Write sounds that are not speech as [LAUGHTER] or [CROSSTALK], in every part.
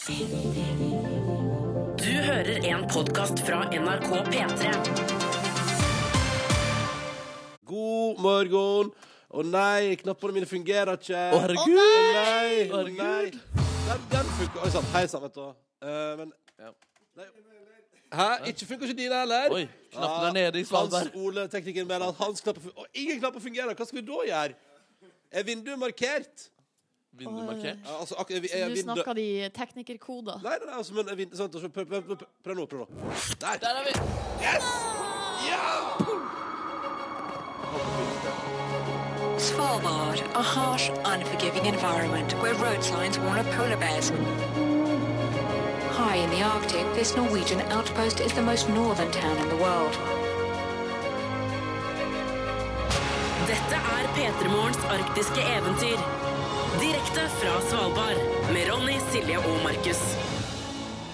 Du hører en podkast fra NRK P3. God morgen. Å nei, knappene mine fungerer ikke. Å, herregud. Å nei, å nei. Den, den funker. Oi sann, hei sann, vet du. Eh, men Ja. nei. Hæ? Ikke funker ikke dine heller? Oi, knappen er nede i Svalbard. Hans Ole, teknikeren, mener at hans knapper fungerer. Å, ingen knapper fungerer. Hva skal vi da gjøre? Er vinduet markert? Vindu markert. Ja, altså, ak- er, Så er nå vinduet snakker de teknikerkoder. Nei, nei, nei, altså, men er vind... sånn, prøv, prøv, prøv, prøv nå, prøv nå. Der. Der er vi! Yes! Ja! Svalbard, a harsh, unforgiving environment where road signs warn of polar bears. High in the Arctic, this Norwegian outpost is the most northern town in the world. Dette er P3 Morgens arktiske eventyr. Direkte fra Svalbard med Ronny, Silje og Markus.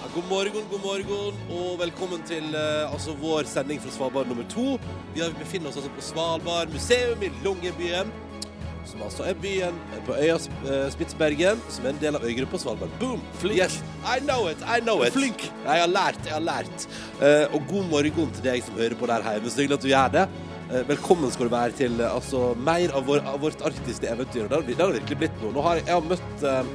Ja, god morgen, god morgen, og velkommen til eh, altså, vår sending fra Svalbard nummer to. Vi har- befinner oss altså på Svalbard museum i Longyearbyen, som altså er byen på øya Sp- eh, Spitsbergen, som er en del av øygruppa Svalbard. Boom! Flink. Yes, I know it, I know it. Flink. Jeg har lært, jeg har lært. Eh, og god morgen til deg som hører på der hjemme. Så hyggelig at du gjør det. Eh, velkommen skal du være til eh, altså, mer av, vår, av vårt arktiske eventyr. Det har, det har virkelig blitt noe. Nå har jeg, jeg har møtt eh,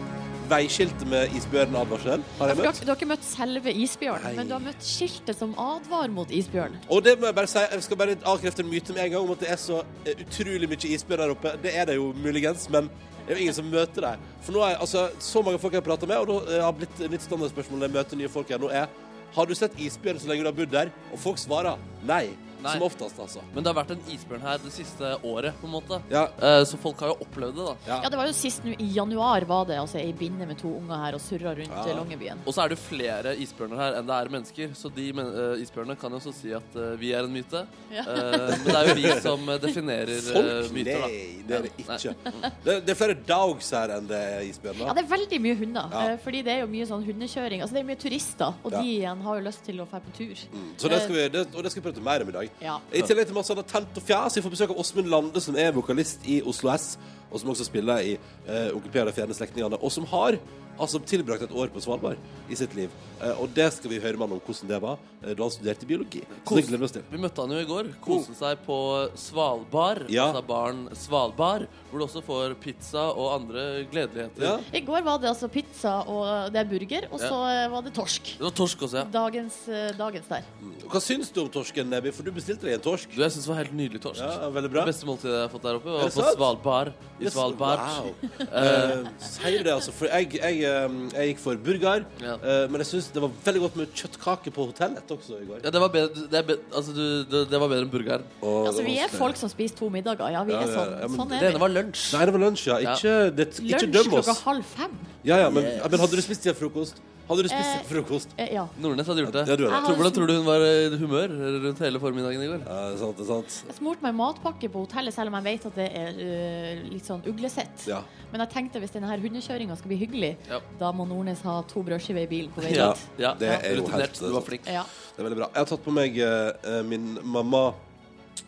veiskiltet med isbjørnadvarsel. Har jeg du, har, møtt. du har ikke møtt selve isbjørnen, Nei. men du har møtt skiltet som advarer mot isbjørn. Og det må jeg bare si, jeg skal bare avkrefte en myte med en gang om at det er så eh, utrolig mye isbjørn der oppe. Det er det jo muligens, men det er jo ingen som møter dem. For nå er altså, så mange folk jeg har prata med, og det har blitt mitt standardspørsmål når jeg møter nye folk her nå, er har du sett isbjørn så lenge du har bodd der? Og folk svarer nei. Nei. Som oftest, altså. Men det har vært en isbjørn her det siste året, på en måte. Ja. Eh, Så folk har jo opplevd det, da. Ja. Ja, det var jo sist nå i januar var det altså ei binne med to unger her og surra rundt Ja. ja. Longyearbyen. Og så er det jo flere isbjørner her enn det er mennesker, så de men uh, isbjørnene kan jo også si at uh, vi er en myte. Ja. Uh, men det er jo vi som eh, definerer eh, Folk? myter, da. Nei, det er det ikke. Det, det er flere dogs her enn det er isbjørn. Ja, det er veldig mye hunder, Ja. eh, fordi det er jo mye sånn hundekjøring. Altså det er mye turister, og Ja. de igjen har jo lyst til å dra på tur. Mm. Så det skal vi, det, og det skal vi prate mer om i dag. Ja. I tillegg til masse annet tent og fjas. Vi får besøk av Åsmund Lande, som er vokalist i Oslo S, og som også spiller i uh, Onkel P og de fjerne slektningene, og som har altså tilbrakt et år på Svalbard i sitt liv. Uh, og det skal vi høre med han om hvordan det var uh, da han studerte biologi. Så det gleder vi oss til. Vi møtte han jo i går. Koste seg på Svalbard, Ja. altså baren Svalbard, hvor du også får pizza og andre gledeligheter. Ja. I går var det altså pizza og det er burger, og så eh, var det torsk. Det var torsk også, ja. Dagens, eh, dagens der. Hva syns du om torsken, Nebby? For du bestilte deg en torsk. Du, jeg syns det var helt nydelig torsk. Ja, veldig Det beste måltidet jeg har fått der oppe, var på? Svalbard. I Yes, Svalbard. Wow. uh, [LAUGHS] sier du det, altså? For jeg, jeg, eh, jeg gikk for burger, Ja. Uh, men jeg syns det var veldig godt med kjøttkake på hotellet også i går. Ja, det var bedre, det bedre, altså, du, det, det var bedre enn burgeren. Og Altså, vi er folk som spiser to middager. Ja, vi Ja, er sånn. ja, men sånn Det er ene var lunsj. Nei, det var lunsj, ja. Ikke, det, ikke Lunsj døm klokka halv fem. Ja, ja, men, Yes. men hadde du spist til frokost? Hadde du spist Eh, frokost? Eh, ja. Nordnes hadde gjort det. Ja, du det. Jeg Tror, hvordan tror du hun var i humør rundt hele formiddagen i går? Ja, det er sant, det er sant. Jeg smurte meg matpakke på hotellet, selv om jeg vet at det er uh, litt sånn uglesett. Ja. Men jeg tenkte hvis denne her hundekjøringa skal bli hyggelig, Ja. da må Nordnes ha to brødskiver i bilen på vei dit. Ja, Det er jo helt- Du var flink. Ja. Det er veldig bra. Jeg har tatt på meg uh, min mamma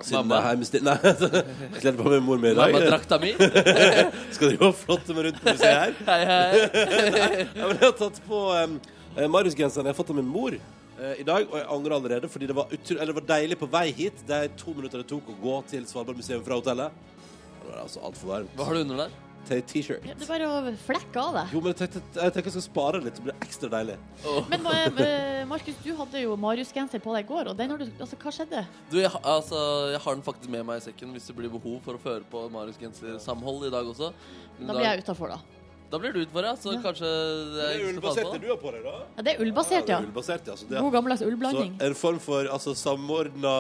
sin Mamma? heimestil... Nei, jeg kledde på meg mor mi i dag. Mamma-drakta mi. [LAUGHS] Skal du jo flotte meg rundt på museet her. [LAUGHS] Hei, hei. [LAUGHS] Nei, men jeg har tatt på um, Marius-genseren jeg har fått av min mor eh, i dag, og jeg angrer allerede, fordi det var, utro eller det var deilig på vei hit. Det er to minutter det tok å gå til Svalbard museum fra hotellet. Det var altså altfor varmt. Hva har du under der? Til T-shirt. Ja, Det er bare å flekke av det. Jo, men jeg tenkte, jeg tenker jeg skal spare litt, så blir det ekstra deilig. Men eh, Markus, du hadde jo Marius-genser på deg i går, og den har du Altså, hva skjedde? Du, jeg, altså, jeg har den faktisk med meg i sekken hvis det blir behov for å føre på Marius genser-samhold i dag også. Men Da blir jeg utafor, da. Da blir du utfor, ja. Så Ja. kanskje det er er ikke så ullbasert det fast på. du har på deg, da. Ja, det er ullbasert, ja. er ullbasert, ja. Så, det, God gammeldags så ullblanding. en form for altså, samordna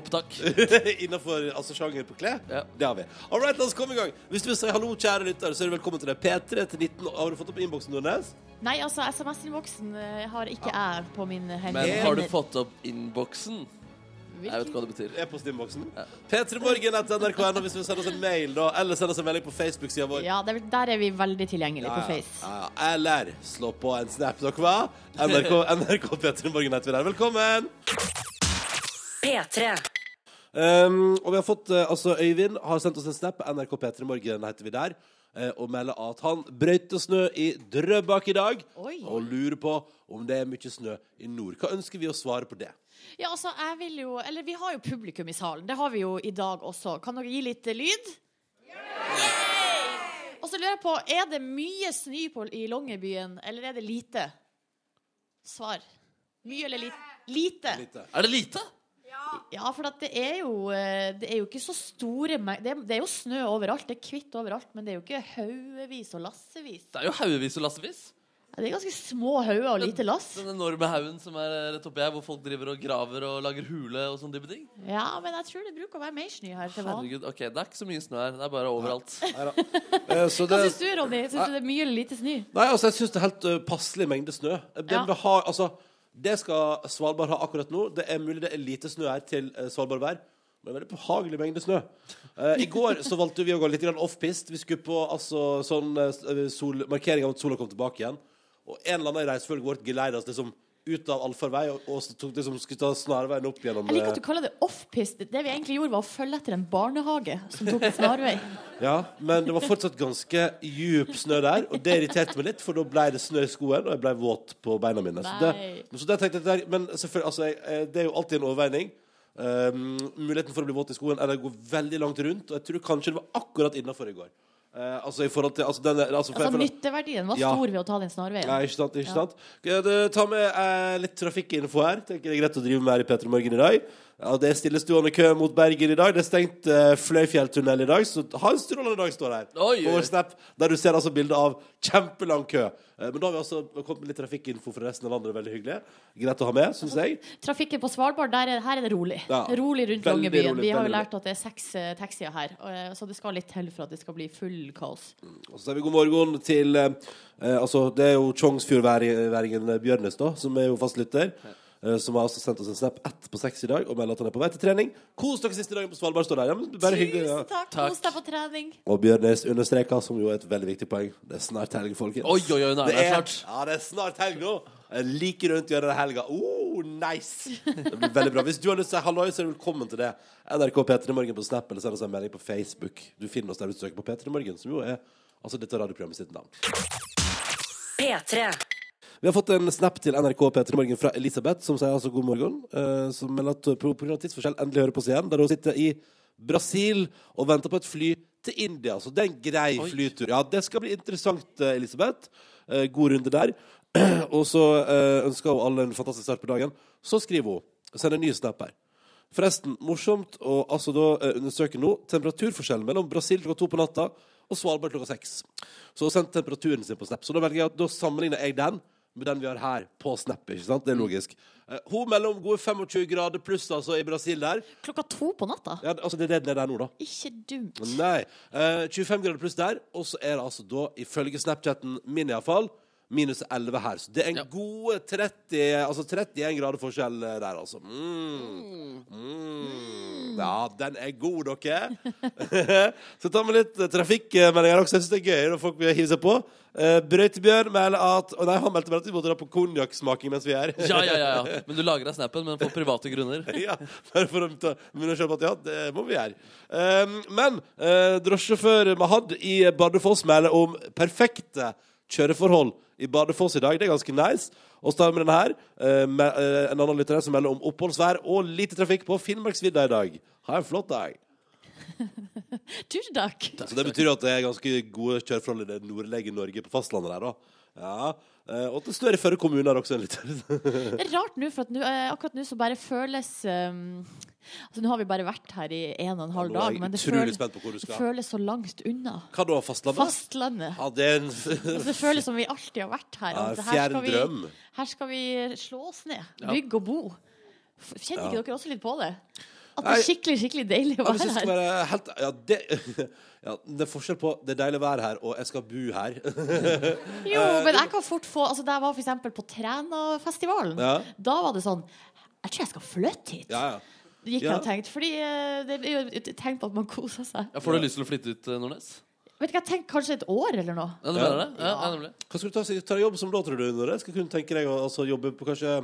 Opptak. [LAUGHS] Innafor altså, sjanger på klær? Ja. Det har vi. All right, la oss komme i gang. Hvis du vil si hallo, kjære lytter, så er du velkommen til deg. P3 til 19. Har du fått opp innboksen, Nordnes? Nei, altså, SMS-innboksen eh, har ikke jeg på min hender. Men har du fått opp innboksen? Jeg vet hva det betyr. E-postinnboksen. Ja. P3morgen etter nrk.no hvis du vil sende oss en mail, da. Eller send oss en melding på Facebook-sida vår. Ja, det er, der er vi veldig tilgjengelige Ja, på. Face. Ja, ja. Eller slå på en snap, dere hva? NRK, [LAUGHS] NRK P3morgen heter vi der. Velkommen! P3. Um, og vi har fått, eh, altså Øyvind har sendt oss en snap. NRK P3morgen heter vi der. eh, og melder at han brøyter snø i Drøbak i dag. Oi. Og lurer på om det er mye snø i nord. Hva ønsker vi å svare på det? Ja, altså, jeg vil jo Eller vi har jo publikum i salen. Det har vi jo i dag også. Kan dere gi litt lyd? lyd? Og så lurer jeg på, er det mye snø i Longyearbyen, eller er det lite? Svar. Mye eller lite? Lite. Lite. Er det lite? Ja, for at det er jo eh, Det er jo ikke så store det, er, det er jo snø overalt. Det er hvitt overalt, men det er jo ikke haugevis og lassevis. Det er jo haugevis og lassevis. Ja, Det er ganske små hauger og lite lass. Den enorme haugen som er eh, rett oppi her, hvor folk driver og graver og lager hule og sånne type ting. Ja, men jeg tror det bruker å være mer snø her til vanlig. Herregud, ok, Det er ikke så mye snø her. Det er bare overalt. Neida. Eh, så Hva det, syns du, Ronny? Syns du det er mye eller lite snø? nei, altså, jeg syns det er helt uh, passelig mengde snø. Den Ja. vil ha, altså, det skal Svalbard ha akkurat nå. Det er mulig det er lite snø her til uh, Svalbard vær. Men det er veldig behagelig mengde snø. Uh, I går så valgte vi å gå litt grann off-pist. Vi skulle på altså, sånn uh, sol, markering av at sola kom tilbake igjen. Og en eller annen i reisefølget vårt geleidet oss liksom ut av allfarvei og, og så tok, liksom, skulle ta snarveien opp gjennom Jeg liker at eh, du kaller det off-pist. Det vi egentlig gjorde, var å følge etter en barnehage som tok en snarvei. [LAUGHS] Ja, men det var fortsatt ganske djup snø der, og det irriterte meg litt, for da ble det snø i skoen, og jeg ble våt på beina mine. Så det, så det tenkte jeg, der- men selvfølgelig, altså, jeg, eh, det er jo alltid en overveining. Um, muligheten for å bli våt i skoen er å gå veldig langt rundt, og jeg tror kanskje det var akkurat innafor i går. Eh, altså i forhold til altså, den, altså, for Altså for, Nytteverdien var Ja. stor ved å ta den snarveien. Nei, ikke sant. ikke Ja. sant Ta med eh, litt trafikkinfo her. Tenker det er greit å drive med her i P3 Morgen i dag. Ja, Det er stillestående kø mot Bergen i dag. Det er stengt uh, Fløyfjelltunnel i dag, så ha en strålende dag står her. Oi, På vår Snap, der du ser altså bilde av kjempelang kø. Uh, men da har vi også kommet med litt trafikkinfo fra resten av landet. Det veldig hyggelig. Greit å ha med, syns jeg. Trafikken på Svalbard, der er, her er det rolig. Ja. Rolig rundt Longyearbyen. Vi har jo lært at det er seks uh, taxier her, og, så det skal litt til for at det skal bli full kaos. Og så sier vi god morgen til Altså, det er jo Tjongsfjordværingen Bjørnes, da, som er jo fastlytter. eh, som har altså sendt oss en snap ett på seks i dag og melder at han er på vei til trening. Kos dere siste dagen på Svalbard, står der. Ja, men bare hyggelig. Ja. Tusen takk. Kos deg på trening. Og Bjørnes understreker, som jo er et veldig viktig poeng. Det er snart helg, folkens. Oi, oi, oi, nå er det snart. Ja, det er snart helg nå. Like rundt hjørnet helga. Oh, nice! Det blir veldig bra. Hvis du har lyst til å si halloi, så er du velkommen til det. NRK P3 Morgen på Snap, eller send oss en melding på Facebook. Du finner oss der du søker på P3 Morgen, som jo er altså dette radioprogrammet sitt navn. P3. Vi har fått en snap til NRK P3 Morgen fra Elisabeth, som sier altså god morgen. Uh, som melder at på pga. tidsforskjell endelig hører på oss igjen, der hun sitter i Brasil og venter på et fly til India. Så det er en grei Oi. flytur. Ja, det skal bli interessant, eh, Elisabeth. Uh, god runde der. [CLEARS THROAT] og så uh, ønsker hun alle en fantastisk start på dagen. Så skriver hun, sender en ny snap her. Forresten, morsomt å altså da eh, undersøke nå temperaturforskjellen mellom Brasil klokka to på natta og Svalbard klokka seks. Så hun sendte temperaturen sin på Snap. Så da velger jeg at da sammenligner jeg den den vi har her på Snap. ikke sant? Det er logisk. Eh, hun mellom gode 25 grader pluss altså i Brasil der. Klokka to på natta. Ja, altså Det er det den er der nå, da. Ikke dumt. Nei. Eh, 25 grader pluss der, og så er det altså da, ifølge Snapchatten min iallfall, minus 11 her. Så det er en Ja. god 30, altså 31 grader forskjell eh, der, altså. Mm. Mm. Ja, den er god, dere. [LAUGHS] så tar vi litt eh, trafikkmeldinger også. Jeg syns det er gøy når folk hiver seg på. Uh, Brøytebjørn melder at Å nei, han meldte meg at vi måtte dra på konjakksmaking mens vi er. Ja, ja, ja, ja. [LAUGHS] Men du lager deg snappen, men for private grunner. [LAUGHS] ja, bare for å begynne å skjønne at ja, det må vi gjøre. Um, men uh, drosjesjåfør Mahad i Bardufoss melder om perfekte kjøreforhold i Bardufoss i dag. Det er ganske nice. Og så tar vi den her. uh, med, uh, en annen lytter her som melder om oppholdsvær og lite trafikk på Finnmarksvidda i dag. Ha en flott dag. [LAUGHS] Tusen takk. Så det betyr at det er ganske gode kjøreforhold i det nordlige Norge på fastlandet der, da. Ja. Uh, og til snør Førre kommune her også. en litt. [LAUGHS] Det er rart nå, for at nå, eh, akkurat nå så bare føles um, Altså Nå har vi bare vært her i en og en halv Nå er dag, jeg men det, utrolig føles- spent på hvor du skal. føles så langt unna. Hva da, fastlandet? Fastlandet. Ja, det er en [LAUGHS] Altså, det føles som vi alltid har vært her. ja, at her, fjern skal vi, drøm. her skal vi slå oss ned. Bygge og bo. F- Kjenner ikke dere også litt på det? At det Nei. er skikkelig skikkelig deilig å Ja, hvis jeg være skal her. være helt ja, det, [LAUGHS] ja, det er forskjell på det er deilig å være her og jeg skal bo her. [LAUGHS] Jo, men jeg kan fort få altså, Da jeg var for eksempel på Trænafestivalen, Ja. da var det sånn Jeg tror jeg skal flytte hit. Ja, ja. Gikk jeg Ja. og tenkte. Fordi eh, det er jo et tegn på at man koser seg. Ja, får du lyst til å flytte ut, eh, Nordnes? Vet ikke, jeg tenker kanskje et år eller noe. Ja, det mener det? Ja, ja. Hva skal du ta, ta jobb som da, tror du? Nordnes? Skal kunne tenke deg å altså, jobbe på kanskje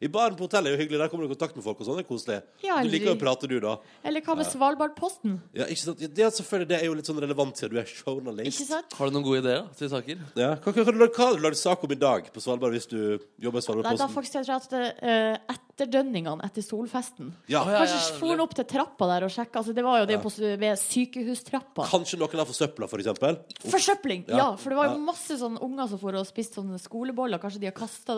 I baren på hotellet er jo hyggelig, der kommer du i kontakt med folk og sånn. Det er koselig. Ja, du liker jo å prate, du, da. Eller hva med Svalbardposten? Ja, ikke sant? Ja, det, er selvfølgelig, det er jo litt sånn relevant siden du er journalist. Ikke sant? Har du noen gode ideer da, til saker? Ja. Hva, hva, hva, hva, hva har du lagd sak om i dag på Svalbard hvis du jobber i Nei, da Svalbardposten? faktisk jeg tror at det, uh, etterdønningene etter solfesten Ja, Oh, ja, Kanskje ja, for han opp til trappa der og sjekka. Altså, det var jo det på, ved sykehustrappa. Kanskje noen har forsøpla, for eksempel. Forsøpling! Ja. Ja. for det var Ja. jo masse sånne unger som for og spiste sånne skoleboller. Kanskje de har kasta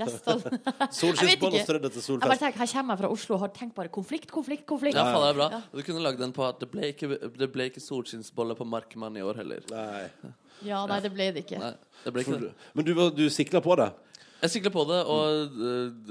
restene [LAUGHS] [LAUGHS] Solskinnsboll og strødd etter Jeg bare solfest. tenker, Her kommer jeg fra Oslo og har tenkt bare konflikt, konflikt, konflikt. Ja, faen, det er bra. Du kunne lagd den på at det ble ikke, det ble ikke solskinnsbolle på Markmann i år heller. Nei. Ja, nei, det ble det ikke. Nei, det ble ikke det. Men du, var- du sikla på det? Jeg sikla på det og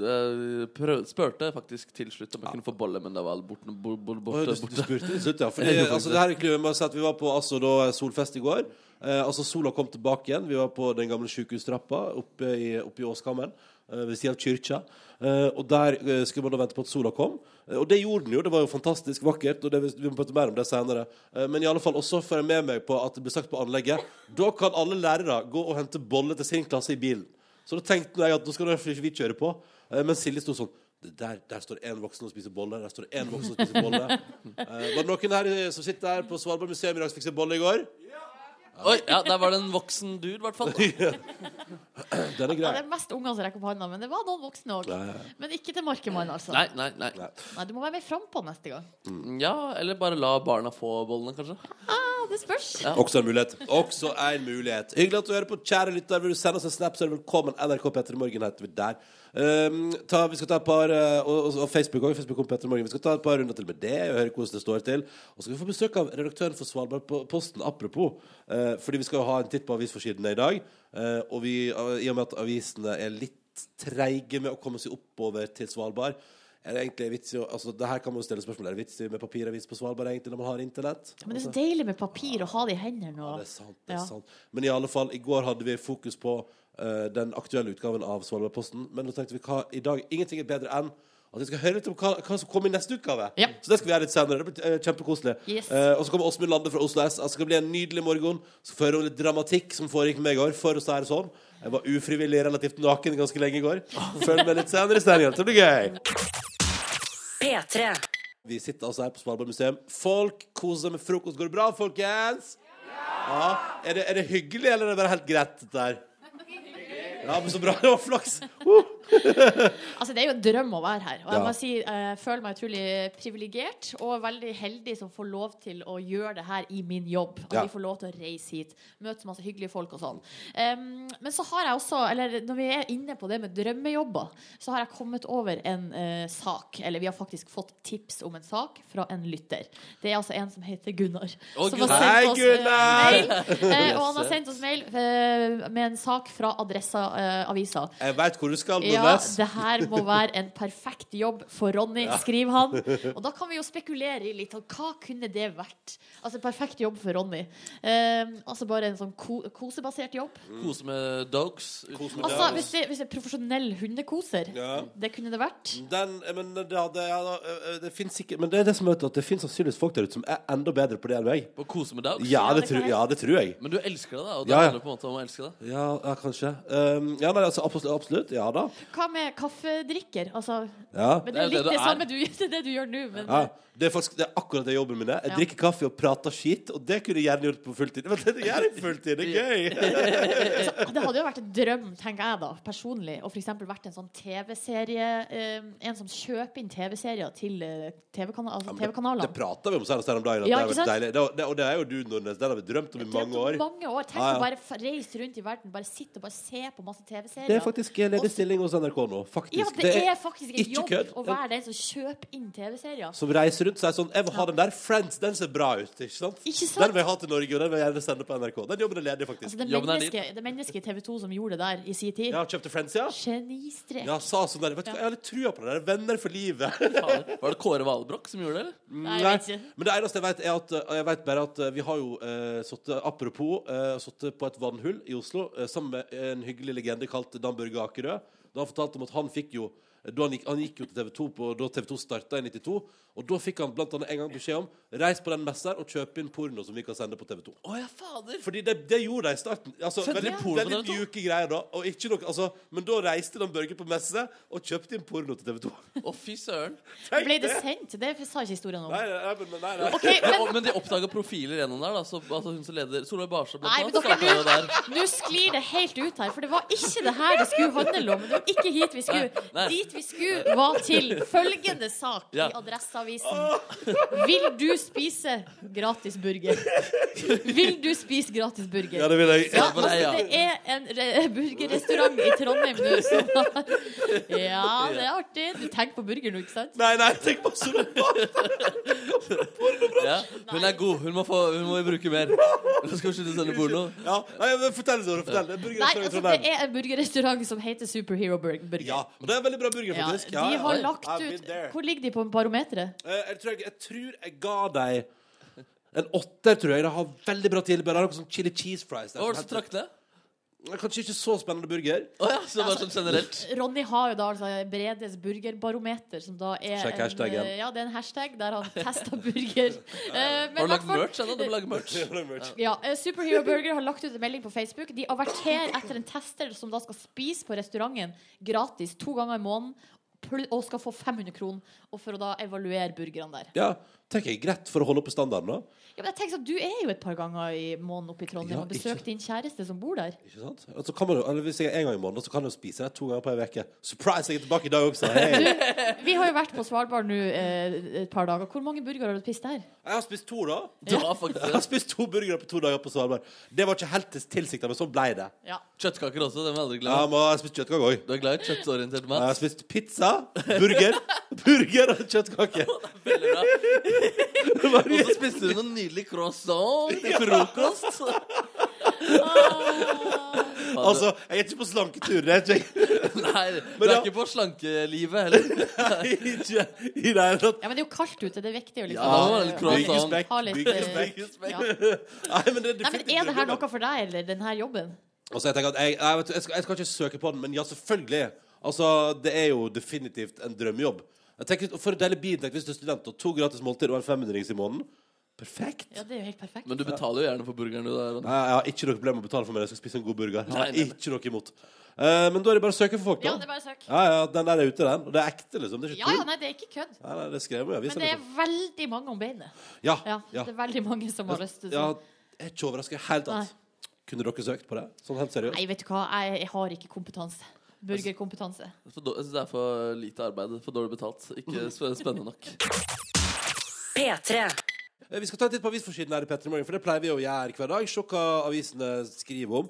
øh, spurte faktisk til slutt om jeg kunne få bolle, men det var borte. borte, borte, borte, du, du spurte til slutt, ja. [LAUGHS] Fordi, altså, det her er med å si at Vi var på altså, da, solfest i går. Eh, altså Sola kom tilbake igjen. Vi var på den gamle sjukehustrappa oppe i, oppe i Åskammen. Eh, ved siden av kyrkja. Eh, og der eh, skulle man da vente på at sola kom. Og det gjorde den jo. Det var jo fantastisk vakkert. Og det, vi må prate mer om det senere. Men i alle fall også får jeg med meg på at det ble sagt på anlegget Da kan alle lærere gå og hente bolle til sin klasse i bilen. Så da tenkte jeg at nå skal ikke vi kjøre på. Men Silje sto sånn der, der står én voksen og spiser bolle. Der står én voksen og spiser bolle. [LAUGHS] Var det noen her som sitter her på Svalbard museum i dag som fikk seg bolle i går? Oi, ja, der var det en voksen dude, i hvert fall. [LAUGHS] Den er Ja, grei. det er mest ungene som rekker opp hånda, men det var noen voksne òg. Ja, ja, Men ikke til Markemann, altså. Nei, nei, nei. Nei, Du må være mer frampå neste gang. Ja, eller bare la barna få bollene, kanskje. Ah, det spørs. Ja. Også en mulighet. Også en mulighet. Hyggelig at du hører på, kjære lytter. Vil du sende oss en snap, så er du velkommen. NRK Petter i Morgen heter vi der. Um, ta, vi skal ta et par uh, og, og- Facebook òg. Facebook Petter Morgen. Vi skal ta et par runder til med det og høre hvordan det står til. Og så skal vi få besøk av redaktøren for Svalbardposten, apropos. Uh, fordi vi skal jo ha en titt på avisforsidene i dag. Uh, og vi, i og med at avisene er litt treige med å komme seg oppover til Svalbard er det egentlig vits i å altså, det her kan man jo stille spørsmål Er det vits i med papiravis på Svalbard egentlig når man har internett? Men det er så deilig med papir å ha det i hendene. ja, det er sant. det er Ja. sant Men i alle fall, i går hadde vi fokus på eh, den aktuelle utgaven av Svalbardposten. Men nå tenkte vi hva, i dag ingenting er bedre enn at vi skal høre litt om hva, hva som kommer i neste utgave. Ja. Så det skal vi gjøre litt senere. Det blir eh, kjempekoselig. Yes. Eh, og så kommer Åsmund Lande fra Oslo S. Altså, det skal bli en nydelig morgen. Så får hun litt dramatikk som foregikk med meg i går. For å si det sånn. Jeg var ufrivillig relativt naken ganske lenge i går. Følg med litt senere i sendingen. Det blir gøy. P3. Vi sitter altså her på Svalbard museum. Folk koser med frokost. Går det bra, folkens? Ja. Er det, er det hyggelig, eller er det bare helt greit, dette her? Ja, men så bra. Det var flaks. Uh. [LAUGHS] Altså, det er jo en drøm å være her. Og jeg Ja. må si, eh, jeg føler meg utrolig privilegert og veldig heldig som får lov til å gjøre det her i min jobb. At Ja. vi får lov til å reise hit, møte så masse hyggelige folk og sånn. Um, men så har jeg også, eller når vi er inne på det med drømmejobber, så har jeg kommet over en uh, sak. Eller vi har faktisk fått tips om en sak fra en lytter. Det er altså en som heter Gunnar. Oh, som har Gunnar. sendt Hei, oss, eh, Gunnar! mail. Eh, og han har sendt oss mail eh, med en sak fra Adressa-avisa. Jeg veit hvor du skal, Ja, Nordnes. det her må være en perfekt jobb for Ronny, skriver han. [LAUGHS] Og da kan vi jo spekulere i litt sånn, hva kunne det vært? Altså perfekt jobb for Ronny. Eh, altså bare en sånn ko kosebasert jobb. Kose med dogs. Kose med Altså dogs. hvis det, hvis det er profesjonell hundekoser, Ja. det kunne det vært. Den, eh, men det, ja, da, eh, det finnes ikke Men det er det som er at det finnes sannsynligvis folk der ute som er enda bedre på det enn meg. På kose med dogs. Ja, Ja, det, det tror, jeg. ja, det tror jeg. Men du elsker det, da? Og det Ja, ja. handler på en måte om å elske det? Ja, ja kanskje. Um, ja, nei, altså, absolutt, absolutt. Ja da. Hva med kaffedrikker? Altså, Ja. men det er jo litt det det, det samme du, [LAUGHS] det, det du gjør nå. Men Ja, det er faktisk det er akkurat det jobben min er. Jeg Ja. drikker kaffe og prater skit, og det kunne jeg gjerne gjort på fulltid. Men det gjør jeg på fulltid, det er gøy! [LAUGHS] det hadde jo vært en drøm, tenker jeg da, personlig, å f.eks. vært en sånn TV-serie eh, En som kjøper inn TV-serier til eh, altså Det TV det, prater vi om senest her om dagen. Ja, og det er jo du, Nordnes. Den har vi drømt om i mange år. Mange år. Tenk Ja, ja. å bare reise rundt i verden, bare sitte og bare se på masse TV-serier. Det er faktisk ledig stilling hos NRK nå. Faktisk. ja, det, er faktisk en jobb kød. å være den som kjøper inn TV-serier. Som reiser rundt og sier sånn Jeg vil ha den der. Friends, den ser bra ut. Ikke sant? Ikke sant? Den vil jeg ha til Norge, og den vil jeg gjerne sende på NRK. Den jobben er ledig, faktisk. Altså, det, er mennesket, det mennesket i TV 2 som gjorde det der i sin tid. Ja, kjøpte Friends, ja? Genistrek. Ja, sa sånn der. Vet du hva, jeg har litt trua på det. der. Venner for livet. Var det Kåre Valbrokk som gjorde det, eller? Nei, jeg vet ikke. Men det eneste jeg vet, er at uh, Jeg vet bare at uh, vi har jo uh, sittet Apropos uh, sittet på et vannhull i Oslo uh, sammen med en hyggelig legende kalt Dan Børge Akerø. Da fortalte om at han fikk jo Da han, gikk, han gikk jo til TV 2 på, da TV 2 starta i 92. Og da fikk han blant annet en gang beskjed om Reis på den messa og kjøp inn porno som vi kan sende på TV 2. Å ja, fader! Fordi det, det gjorde de i starten. Altså, veldig de porno på veldig TV 2? mjuke greier da. Og ikke noe, altså, men da reiste Dan Børge på messe og kjøpte inn porno til TV 2. Å, fy søren. [LAUGHS] Ble det sendt? Det sa ikke historien om. Nei, nei, nei, nei, nei. Ok, men Men, Men de oppdaga profiler gjennom der, da. Så, altså, hun som leder Solveig Barstad, Nei, blant men annet, starta jo der. dere, nå sklir det helt ut her, for det var ikke det her det skulle handle om. Det var ikke hit vi skulle. Nei, nei. Dit vi skulle, var til følgende sak Ja. i Adresseavisen. Vil du spise gratis burger? Vil du spise gratis burger? Ja, det vil jeg. Ja, altså, det er en burgerrestaurant i Trondheim nå som har Ja, det er artig. Du tenker på burger nå, ikke sant? Nei, nei, tenk på Solveig Ja. Hun er god. Hun må, få, hun må bruke mer. Nå skal vi slutte å sende porno. Ja, nei, men fortell, Zora. Fortell. Det er Nei, altså, det er en burgerrestaurant som heter Superhero Burger. Ja, og det er en veldig bra burger, Ja, faktisk. de har lagt ut. Hvor ligger de på barometeret? Eh, jeg, tror jeg, jeg tror jeg ga deg en åtter, tror jeg. De har veldig bra tilbud. De har noe sånn chili cheese fries. der Hva var det som trakk ned? Kanskje ikke så spennende burger. Oh, ja, så bare sånn generelt. Ronny har jo da altså Bredes burgerbarometer, som da er Sjekk en, hashtaggen. eh, ja, det er en hashtag der han tester burger. uh, [LAUGHS] men Har du lagt merch ennå? Du må lage [LAUGHS] merch. Ja, eh, Superhero Burger har lagt ut en melding på Facebook. De averterer etter en tester som da skal spise på restauranten gratis to ganger i måneden. Og skal få 500 kroner Og for å da evaluere burgerne der. Ja, tenker jeg greit for å holde oppe standarden, da. Ja, men jeg tenker sånn, Du er jo et par ganger i måneden oppe i Trondheim Ja, og besøker ikke- din kjæreste som bor der. Ikke sant? Altså, kan man, jo- eller hvis jeg er en gang i måneden, så kan jeg jo spise det to ganger på en uke. Surprise, jeg er tilbake i dag også. [LAUGHS] Du, Vi har jo vært på Svalbard nå eh, et par dager. Hvor mange burgere har du spist der? Jeg har spist to, da. Ja, har faktisk Jeg har spist to burgere på to dager på Svalbard. Det var ikke helt tilsikta, men sånn ble det. Ja. Kjøttkaker også. Det var jeg aldri Ja, i. men jeg har spist kjøttkake òg. Du er glad i kjøttorientert Jeg mat? har spist pizza, burger, [LAUGHS] burger og kjøttkake. [LAUGHS] Veldig bra. [LAUGHS] Og så spiste hun noen nydelig croissant til frokost. [LAUGHS] Fader. Altså, jeg er ikke på slanketur. Er ikke. Nei, du Men er ja. ikke på slankelivet heller. [LAUGHS] ikke i det hele tatt. ja, men det er jo kaldt ute. Det er viktig å liksom Ja, var litt croissant. Byggespekk. ha litt, Byggespekk. eh, ja. Nei, men det er Nei, men definitivt Er det her noe for deg, eller den her jobben? Altså, jeg tenker at jeg, jeg, vet, du, jeg, skal, jeg skal ikke søke på den, men ja, selvfølgelig. Altså, det er jo definitivt en drømmejobb. Jeg tenker, For å dele bidrag hvis du er student, og to gratis måltider og en 500-rings i måneden Perfekt. Ja, det er jo helt perfekt. Men du betaler jo gjerne for burgeren, du. Der, Nei, jeg har ikke noe problem med å betale for meg. Jeg skal spise en god burger. Jeg har Nei, nei, nei. ikke noe imot. Eh, men da er det bare å søke for folk, da. Ja, det er bare søk. Ja, ja, den der er ute, den. Og det er ekte, liksom. Det er ikke Ja, ja, tull. nei, det er ikke kødd. Nei, nei, det er skrevet i. Men det er Liksom. veldig mange om beinet. Ja, Ja, ja. det er veldig mange som har lyst til ja. sånn. Jeg er ikke overraska i det hele tatt. Kunne dere søkt på det? Sånn helt seriøst? Nei, vet du hva, jeg, jeg har ikke kompetanse. Burgerkompetanse. Jeg synes det er for lite arbeid. For dårlig betalt. Ikke spennende nok. P3. Eh, Vi skal ta en titt på avisforsiden her i Petter i morgen, for det pleier vi å gjøre hver dag. Se hva avisene skriver om.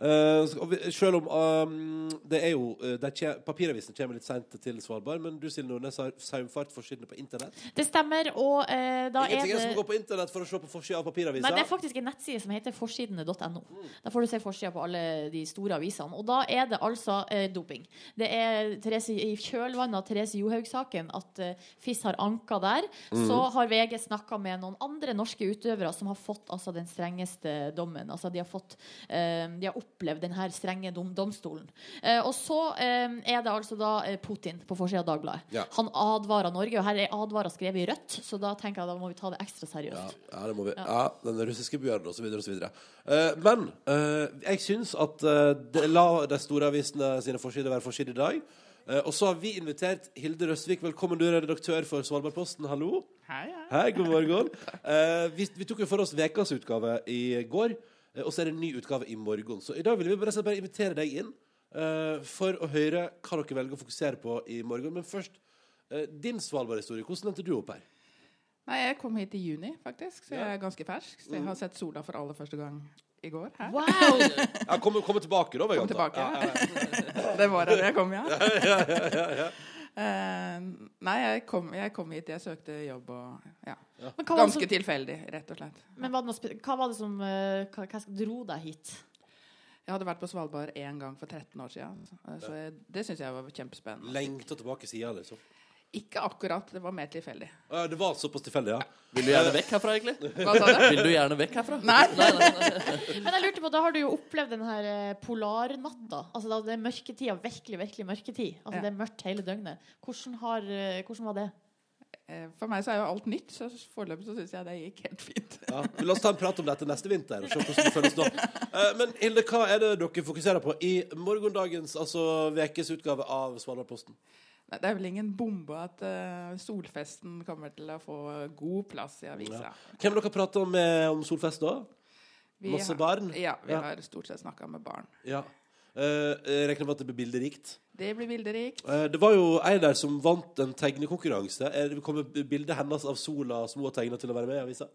Eh, selv om um, det er jo det de kje- kommer litt seint til Svalbard, men du Silje Nordnes har saumfartforsidene på internett. Det stemmer, og uh, da Ingenting er det som går på internett for å se på forsida av papiravisa. Nei, det er faktisk en nettside som heter forsidene.no. Da får du se forsida på alle de store avisene. Og da er det altså uh, doping. Det er Therese, i kjølvannet av Therese Johaug-saken at uh, FIS har anka der. Så har VG snakka med noen andre norske utøvere som har fått altså, den strengeste dommen. Altså, de har fått uh, De har opplevd denne strenge dom, domstolen. Eh, og så eh, er det altså da eh, Putin på forsida av Dagbladet. Ja. Han advarer Norge, og her er advarer skrevet i rødt, så da tenker jeg da må vi ta det ekstra seriøst. ja, det må vi. Ja, den russiske bjørnen osv. osv. Eh, men eh, jeg syns at eh, det, la de store avisene sine forsider være forsider i dag. Eh, og så har vi invitert Hilde Røsvik. Velkommen, du er redaktør for Svalbardposten. Hallo. Hei, hei. Hei, god morgen. Eh, vi, vi tok jo for oss ukas utgave i går, og så er det en ny utgave i morgen. Så i dag vil vi bare, bare invitere deg inn uh, for å høre hva dere velger å fokusere på i morgen. Men først, uh, din Svalbard-historie. Hvordan endte du opp her? Nei, jeg kom hit i juni, faktisk, så Ja. jeg er ganske fersk. Så jeg har sett sola for aller første gang i går. Her. Wow! [LAUGHS] Ja, Komme kom tilbake, da. Kom tilbake. Ja, ja, ja. [LAUGHS] Det var det jeg kom, ja. Eh, nei, jeg kom, jeg kom hit, jeg søkte jobb og ja. Hva det Ganske som, tilfeldig, rett og slett. men spe- hva var det som eh, hva, hva dro deg hit? Jeg hadde vært på Svalbard én gang for 13 år siden, så jeg, det syns jeg var kjempespennende. Lengta tilbake sida, liksom. Ikke akkurat. Det var mer tilfeldig. Ja, det var såpass tilfeldig, ja. Vil du gjerne vekk herfra, egentlig? Hva sa du? Vil du gjerne vekk herfra? Nei. nei, nei, nei. Men jeg lurte på, da har du jo opplevd den her eh, polarnatta. Altså da det er mørketida, virkelig, virkelig mørketid. Altså Ja. det er mørkt hele døgnet. Hvordan, har, eh, hvordan var det? Eh, For meg så er jo alt nytt, så foreløpig så syns jeg det gikk helt fint. ja. La oss ta en prat om dette neste vinter. Og se hvordan det føles da. Men Hilde, hva er det dere fokuserer på i morgendagens, altså ukes utgave av Svalbardposten? Nei, Det er vel ingen bombe at uh, solfesten kommer til å få god plass i avisa. Hvem dere prater om, med om Solfest da? Vi Masse har- barn? Ja, vi Ja. har stort sett snakka med barn. Ja. Uh, regner med at det blir bilderikt. Det blir bilderikt. Uh, det var jo ei der som vant en tegnekonkurranse. Er kommer bildet hennes av sola som hun har tegna til å være med i avisa?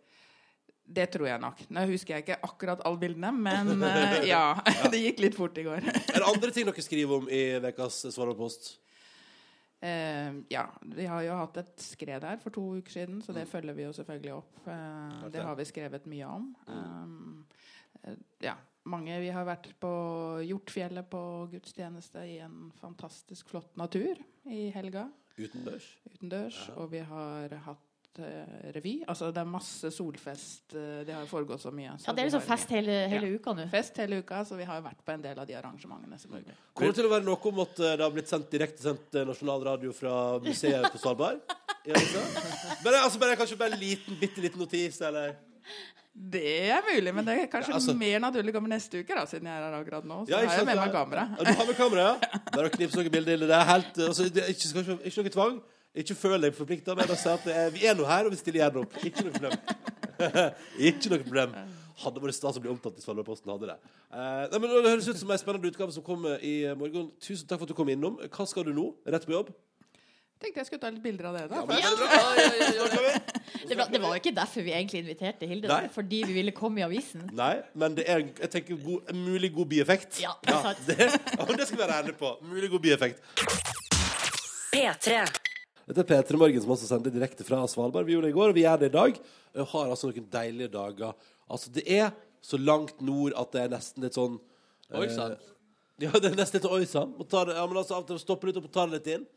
Det tror jeg nok. Nå husker jeg ikke akkurat alle bildene, men uh, [LAUGHS] ja. [LAUGHS] Det gikk litt fort i går. Er det andre ting dere skriver om i ukas Svalbardpost? Eh, ja, vi har jo hatt et skred her for to uker siden, så det følger vi jo selvfølgelig opp. Eh, det har vi skrevet mye om. Mm. eh, ja, mange Vi har vært på Hjortfjellet på gudstjeneste i en fantastisk flott natur i helga Utendørs? utendørs. Og vi har hatt revy. Altså det er masse solfest. eh, det har jo foregått så mye. så Ja, Det er liksom har- fest hele, hele Ja. uka nå. Fest hele uka, så vi har jo vært på en del av de arrangementene. selvfølgelig. Kommer det til å være noe om at eh, det har blitt sendt direktesendt eh, nasjonal radio fra museet på Svalbard? Avisa? Bare, altså, bare, kanskje bare en liten, bitte liten notis, eller? Det er mulig, men det er kanskje Ja, altså- mer naturlig å komme neste uke, da, siden jeg er her akkurat nå. Så Ja, har jeg med meg kamera. Ja, du har med kamera, ja? Bare å knipse noen bilder. Det er helt altså, det er ikke, ikke, ikke noe tvang. Ikke føl deg forplikta, men å si at er, vi er nå her, og vi stiller gjerne opp. Ikke noe problem. [LAUGHS] ikke noe problem. Hadde vært stas å bli omtalt i Svalbardposten. hadde det. Eh, nei, men Det høres ut som en spennende utgave som kommer i morgen. Tusen takk for at du kom innom. Hva skal du nå? Rett på jobb? Tenkte jeg skulle ta litt bilder av det. da. Ja. [LAUGHS] Det, var, det var jo ikke derfor vi egentlig inviterte Hilde. Nei. Fordi vi ville komme i avisen. Nei, men det er jeg tenker god, en mulig god bieffekt. Ja, det er det, [LAUGHS] det skal vi være ærlige på. Mulig god bieffekt. P3. Dette er P3 Morgen som også sendte direkte fra Svalbard. Vi gjorde det i går, og vi gjør det i dag. Vi har altså noen deilige dager. Altså, det er så langt nord at det er nesten litt sånn Oi sann. eh, [LAUGHS] Ja, det er nesten litt oi sann. Ja, men altså, av og til stoppe litt opp og ta det litt inn.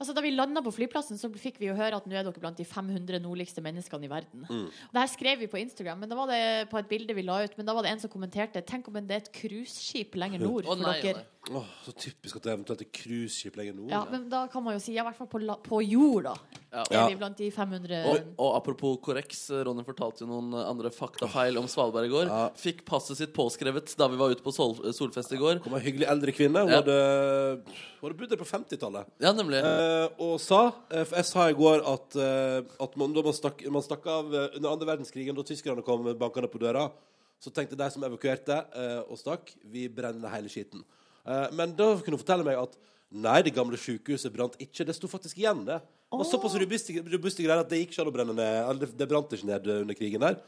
Altså, da vi landa på flyplassen, så fikk vi jo høre at nå er dere blant de 500 nordligste menneskene i verden. Mm. Og det her skrev vi på Instagram, men da var det på et bilde vi la ut. Men da var det en som kommenterte Tenk om det er et cruiseskip lenger nord for nei, å dere. nei. Åh, så typisk at det eventuelt er cruiseskip lenger nord. Ja, men da kan man jo si, ja, i hvert fall på, la- på jord, da. Ja. Er vi blant de 500 Og, og apropos korreks, Ronny fortalte jo noen andre faktafeil om Svalbard i går. Ja. Fikk passet sitt påskrevet da vi var ute på sol solfest i går. kom ei hyggelig eldre kvinne. Hun Ja. hadde, hun hadde bodd der på 50-tallet. Ja, nemlig. Eh, og sa eh, For jeg sa i går at, eh, at man, da man stakk, man stakk av eh, under andre verdenskrigen, da tyskerne kom bankende på døra, så tenkte de som evakuerte eh, og stakk, vi brenner hele skitten. Eh, men da kunne hun fortelle meg at nei, det gamle sykehuset brant ikke. Det sto faktisk igjen, det. Det var såpass robuste, robuste greier at det gikk ikke an å brenne ned. Eller det, det brant ikke ned under krigen der.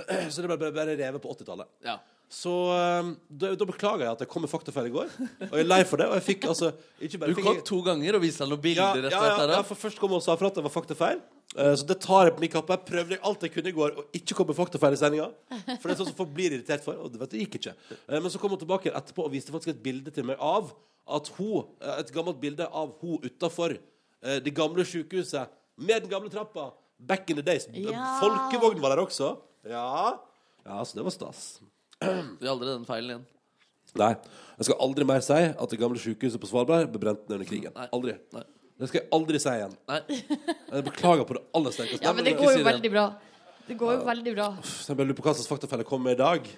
[CLEARS THROAT] Så det ble bare, bare revet på 80-tallet. Ja. Så eh, da, da beklager jeg at jeg kom med faktafeil i går. Og jeg er lei for det. Og jeg fikk altså ikke bare Du kom jeg- to ganger og viste noen bilder ja, ja, ja, ja, for først kom jeg og sa fra at det var faktafeil. Eh, så det tar jeg på min kappe. Jeg prøvde alt jeg kunne i går å ikke komme med faktafeil i sendinga. For det er sånn som folk blir irritert for. Og det, vet det gikk ikke. Eh, men så kom hun tilbake etterpå og viste faktisk et bilde til meg av at hun, eh, et gammelt bilde av hun utafor det gamle sykehuset med den gamle trappa. Back in the days. Ja. Folkevogn var der også. Ja. ja, så det var stas. Gjør aldri den feilen igjen. Nei. Jeg skal aldri mer si at det gamle sykehuset på Svalbard ble brent ned under krigen. Nei. Aldri. Nei. Det skal jeg aldri si igjen. Nei. Jeg beklager på det aller sterkeste. Ja, men det går jo veldig bra. Det går jo veldig bra. Så jeg bare lurer på hva slags faktafelle kommer med i dag.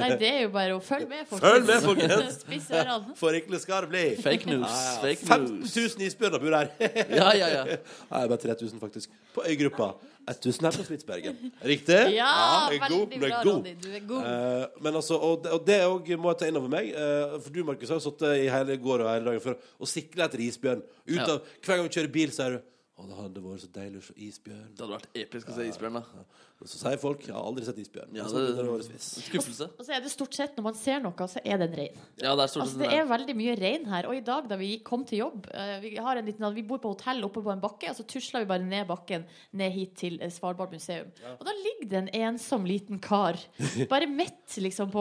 Nei, det er jo bare å følge med, folkens. Følg med, folkens! [LAUGHS] Spiss ørene. [LAUGHS] For ikke skal det bli. Fake news. Ja, ja. Fake 15 000 isbjørner bor her. [LAUGHS] Ja, ja, ja. Nei, bare 3000, faktisk. På øygruppa. 1000 her på Spitsbergen. Riktig? Ja, er veldig god. Bra. Ronny. Du er god. Uh, men altså, og det, og det òg må jeg ta inn over meg. uh, for du, Markus, har jo sittet i hele går og hele dagen for å sikle etter isbjørn. Ut Ja. av, hver gang vi kjører bil, så er du Å, det hadde vært så deilig å se isbjørn. Det hadde vært episk å se isbjørn. da Og så sier folk 'jeg har aldri sett isbjørn'. Ja, Og det det- Skuffelse. Og så er det stort sett når man ser noe, så er det en rein. Ja, det er stort Altså, det er veldig mye rein her. Og i dag da vi kom til jobb eh, Vi, har en liten, vi bor på hotell oppe på en bakke, og så tusla vi bare ned bakken ned hit til eh, Svalbard museum. Og da ligger det en ensom liten kar [LAUGHS] bare midt liksom på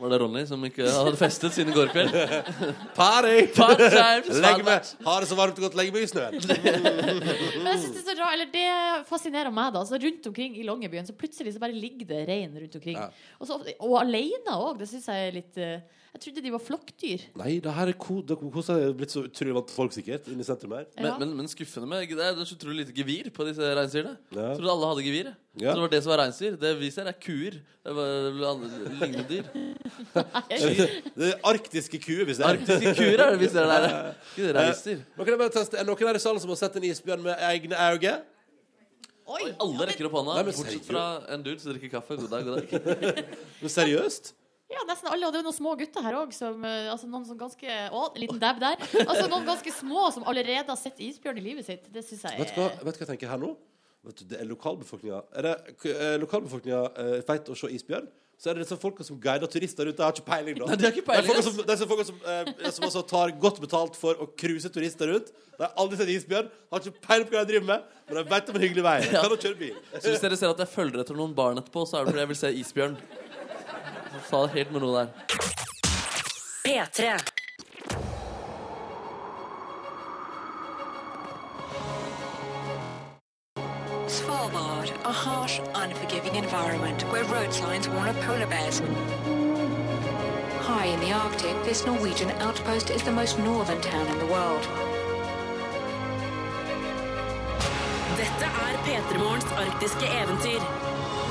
Var det Ronny som ikke hadde festet siden i går kveld? [LAUGHS] Party! Legg meg, har det så varmt og godt, legg meg i snøen. [LAUGHS] Men jeg synes det er så rart, eller det fascinerer meg, da. Så rundt omkring i Longyearbyen så plutselig så bare ligger det rein rundt omkring. Ja. Og, så, og alene òg. Det syns jeg er litt eh, Jeg trodde de var flokkdyr. Nei, det her er ko det koser er blitt så utrolig vant til folk, sikkert, inne i sentrum her. Men, Ja. men, men skuffende med Det er så utrolig lite gevir på disse reinsdyrene. Ja. Trodde alle hadde gevir. Ja. Så det var det som var reinsdyr. Det vi ser, er kuer. Det var andre lignende dyr. Det er arktiske kuer hvis det er Arktiske kuer er det. Ikke det reinsdyr. Nå kan jeg teste. Er noen her i salen som har sett en isbjørn med egne øyne? Oi! Alle rekker opp hånda, Nei, men bortsett seriøst? fra en dude som drikker kaffe. God dag, god dag. [LAUGHS] Men seriøst? Ja, nesten alle. Og det er noen små gutter her òg. Altså noen som ganske Å, en liten dab der. Altså Noen ganske små som allerede har sett isbjørn i livet sitt. Det syns jeg Vet du hva, er vet du hva jeg tenker her nå? Vet du, det er lokalbefolkninga Er det uh, lokalbefolkninga uh, vet å se isbjørn? Så er det disse folka som guider turister rundt. Jeg har ikke peiling, da. Nei, det er ikke Det er peiling, folka ass. som, disse folka som, eh, som altså tar godt betalt for å cruise turister rundt. De har aldri sett isbjørn, har ikke peiling på hva de driver med, men de vet om en hyggelig vei. De kan jo kjøre bil. Så hvis dere ser at jeg følger etter noen barn etterpå, så er det fordi jeg vil se isbjørn. Jeg sa det helt med noe der. P3. Harsh, unforgiving environment where road signs warn of polar bears. High in the Arctic, this Norwegian outpost is the most northern town in the world. Dette er P3 Morgens arktiske eventyr.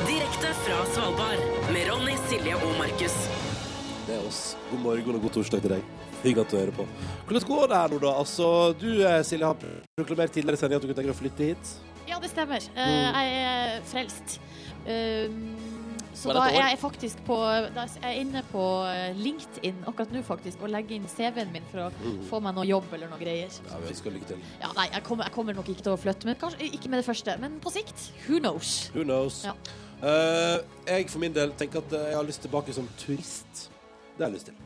Direkte fra Svalbard med Ronny, Silje og Markus. Det er oss. God morgen og god torsdag til deg. Hyggelig at du hører på. Hvordan går det her nå, da? Altså, du eh, Silje har proklamert tidligere i sendinga at du kunne tenke deg å flytte hit. Ja, det stemmer. Eh, jeg er frelst. Um, så da er jeg faktisk på Da er jeg inne på eh, LinkedIn akkurat nå faktisk og legger inn CV-en min for å få meg noe jobb eller noe greier. Ja, vi ønsker lykke til. Ja, nei, jeg kommer, jeg kommer nok ikke til å flytte, men kanskje ikke med det første. Men på sikt, who knows? Who knows? Ja. Uh, jeg for min del tenker at jeg har lyst tilbake som turist. Det har jeg lyst til.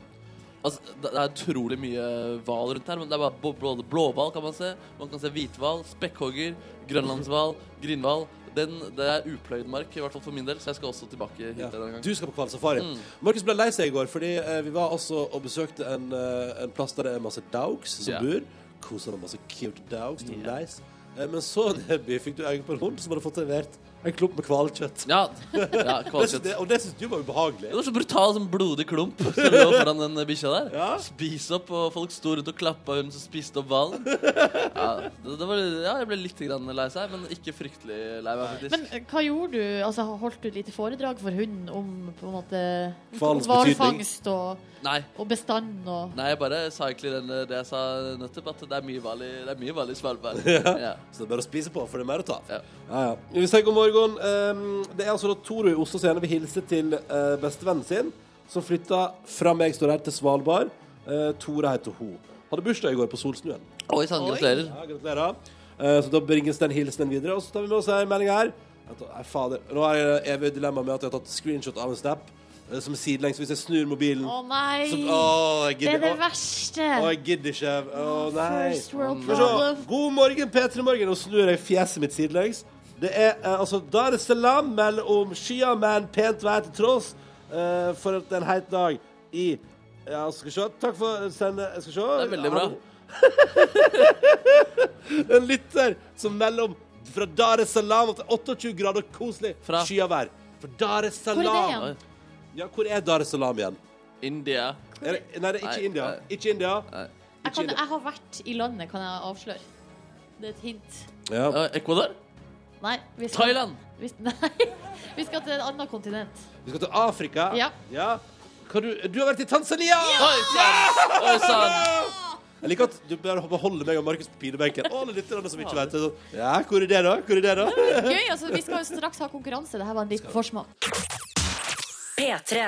Altså, det er utrolig mye hval rundt her, men det er bare både blåhval kan man se, man kan se hvithval, spekkhogger, grønlandshval, grindhval. Det er upløyd mark, i hvert fall for min del, så jeg skal også tilbake hit Ja. en gang. Du skal på hvalsafari. Mm. Markus ble lei seg i går, fordi eh, vi var altså og besøkte en, eh, en plass der det er masse dogs som yeah. bor. Koser med masse cute var Ja. nice. Eh, men så, [LAUGHS] Nebby, fikk du øye på en hund som hadde fått levert en klump med hvalkjøtt. Ja, ja kvalkjøtt. det- Og det syns du var ubehagelig. Det var så brutal, sånn blodig klump som lå foran den bikkja der. Ja. Spis opp, og folk sto rundt og klappa hun som spiste opp hvalen. Ja, det, det var, ja, jeg ble litt grann lei seg, men ikke fryktelig lei meg, faktisk. Men eh, hva gjorde du? Altså, Holdt du et lite foredrag for hunden om på en måte hvalfangst og, Nei. og bestand og Nei, jeg bare sa egentlig den, det jeg sa nettopp, at det er mye hval i, det er mye hval i Svalbard. [LAUGHS] Ja. Så det er bare å spise på, for det er mer å ta av. Ja. Ja, ja. Vi sier god morgen. Um, det er altså da Toro i Oslo som gjerne vil hilse til uh, bestevennen sin, som flytta fra meg, står her, til Svalbard. Uh, Tore heter hun. Hadde bursdag i går på Solsnuen. Oi sann, gratulerer. Ja, gratulerer. Uh, så da bringes den hilsenen videre. Og så tar vi med oss en melding her. At, nei, fader. Nå har jeg evig dilemma med at jeg har tatt screenshot av en snap som er sidelengs. Hvis jeg snur mobilen Å nei! så, Å, det er det verste! å, jeg gidder ikke. Å, nei. Problem. God morgen, P3 Morgen. Nå snur jeg fjeset mitt sidelengs. Det er eh, altså Dar es Salaam mellom skya, men pent vær til tross eh, for at det er en heit dag i Ja, skal vi se. Takk for sendet. Skal vi se. Det er veldig bra. [LAUGHS] En lytter som mellom fra Dar es Salaam til 28 grader koselig skyavær. For Dar es Hvor er det Salaam igjen? Ja, hvor er Dar es Salaam igjen? India. Er det, nei, det er ikke Nei, India. nei. Ikke India. Nei. Jeg, kan, jeg har vært i landet, kan jeg avsløre. Det er et hint. Ja. Uh, Ecuador? Nei. Vi skal, Thailand? Vi, [LAUGHS] nei, vi skal til et annet kontinent. Vi skal til Afrika. Ja. Hva du, du har vært i Tanzania! Oi sann! Oi sann! Jeg liker at du bare beholder meg og Markus på pinebenken. Alle lytterne som ikke vet det. Sånn. Ja, hvor er det, da? Hvor er det, da? Gøy, altså. Vi skal jo straks ha konkurranse. Dette var en liten forsmak. P3.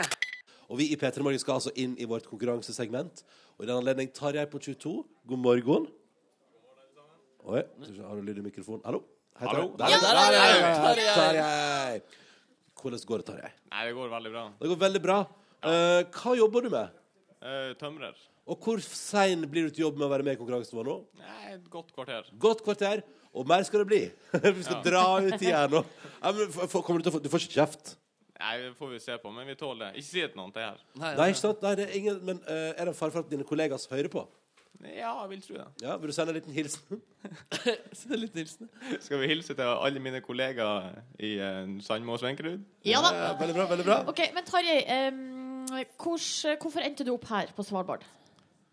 Og vi i P3 Morgen skal altså inn i vårt konkurransesegment. Og i den anledning Tarjei på 22. God morgen. Oi, har du lyd i mikrofonen? Hallo? Hei, Hallo? Der, Ja, der er der, jeg. der, Tarjei. Hvordan går det, Tarjei? Nei, det går veldig bra. Det går veldig bra. Uh, hva jobber du med? Uh, tømrer. Og hvor sein blir du til jobb med å være med i konkurransen vår nå? Nei, et godt kvarter. Godt kvarter, og mer skal det bli. [LAUGHS] Vi skal Ja. dra ut i her nå. Ja, men, f- f- du, til å få, du får ikke kjeft? Nei, det får vi se på, men vi tåler det. Ikke si det til noen til her. Nei, Nei, ikke sant? Nei, det er ingen, men eh, er det fare for at dine kollegaer hører på? Ja, jeg vil tro det. Ja, Vil du sende en liten hilsen? [LAUGHS] Send en liten hilsen. Skal vi hilse til alle mine kollegaer i eh, Sandmo og Svenkerud? Ja da. Ja, veldig bra. veldig bra OK, men Tarjei, em, hvors, hvorfor endte du opp her på Svalbard?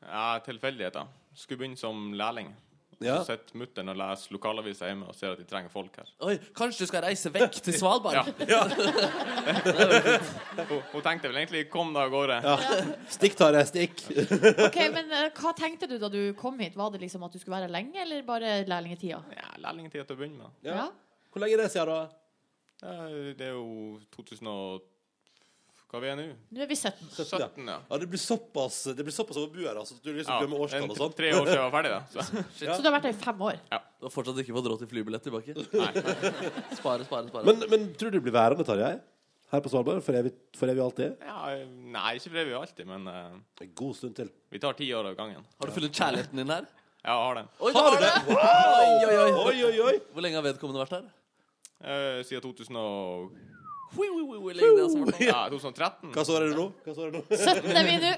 Ja, tilfeldigheter. Skulle begynne som lærling. Ja. Så sitter mutter'n og leser lokalavisa hjemme og ser at de trenger folk her. Oi, kanskje du skal reise vekk til Svalbard? Ja. [LAUGHS] hun, hun tenkte vel egentlig 'kom deg av gårde'. Ja. Stikk, Tare. stikk. Ok, men uh, Hva tenkte du da du kom hit? Var det liksom at du skulle være lenge, eller bare lærlingetida? Ja, Lærlingtida til å begynne med. Ja. Hvor lenge er det siden, da? Det er jo 2000 og Hva vi er nå? Nå er vi 17. 17, ja. Ja, Det blir såpass Det blir såpass overbuer altså. at Du liksom ja. glemmer årstall og sånn. Tre år siden jeg var ferdig, da. Så. [LAUGHS] Så du har vært her i fem år? Ja. Du har fortsatt ikke fått råd til flybillett tilbake? [LAUGHS] Nei. Spare, spare, spare. Men, men tror du du blir værende, Tarjei? Her på Svalbard? For evig, for evig alltid? Ja, nei, ikke for evig alltid, men uh, En god stund til. vi tar ti år av gangen. har du funnet kjærligheten din her? Ja, jeg har den. Oi, Har du det? det? Oi, oi, oi. Oi, oi, oi! Hvor lenge har vedkommende vært her? Uh, siden 2000 og... Ja, 2013. Hva så er det nå? Hva så er det nå? 17 er vi nå.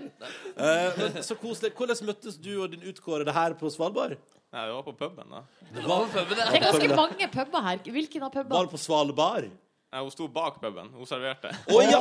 Eh, men så koselig. Hvordan møttes du og din utkårede her på Svalbard? Nei, vi var på puben, da. Det var på puben, Det er ganske mange puber her. Hvilken av Var pubene? det på Svalbard? Nei, hun sto bak puben. Hun serverte. Oh, ja!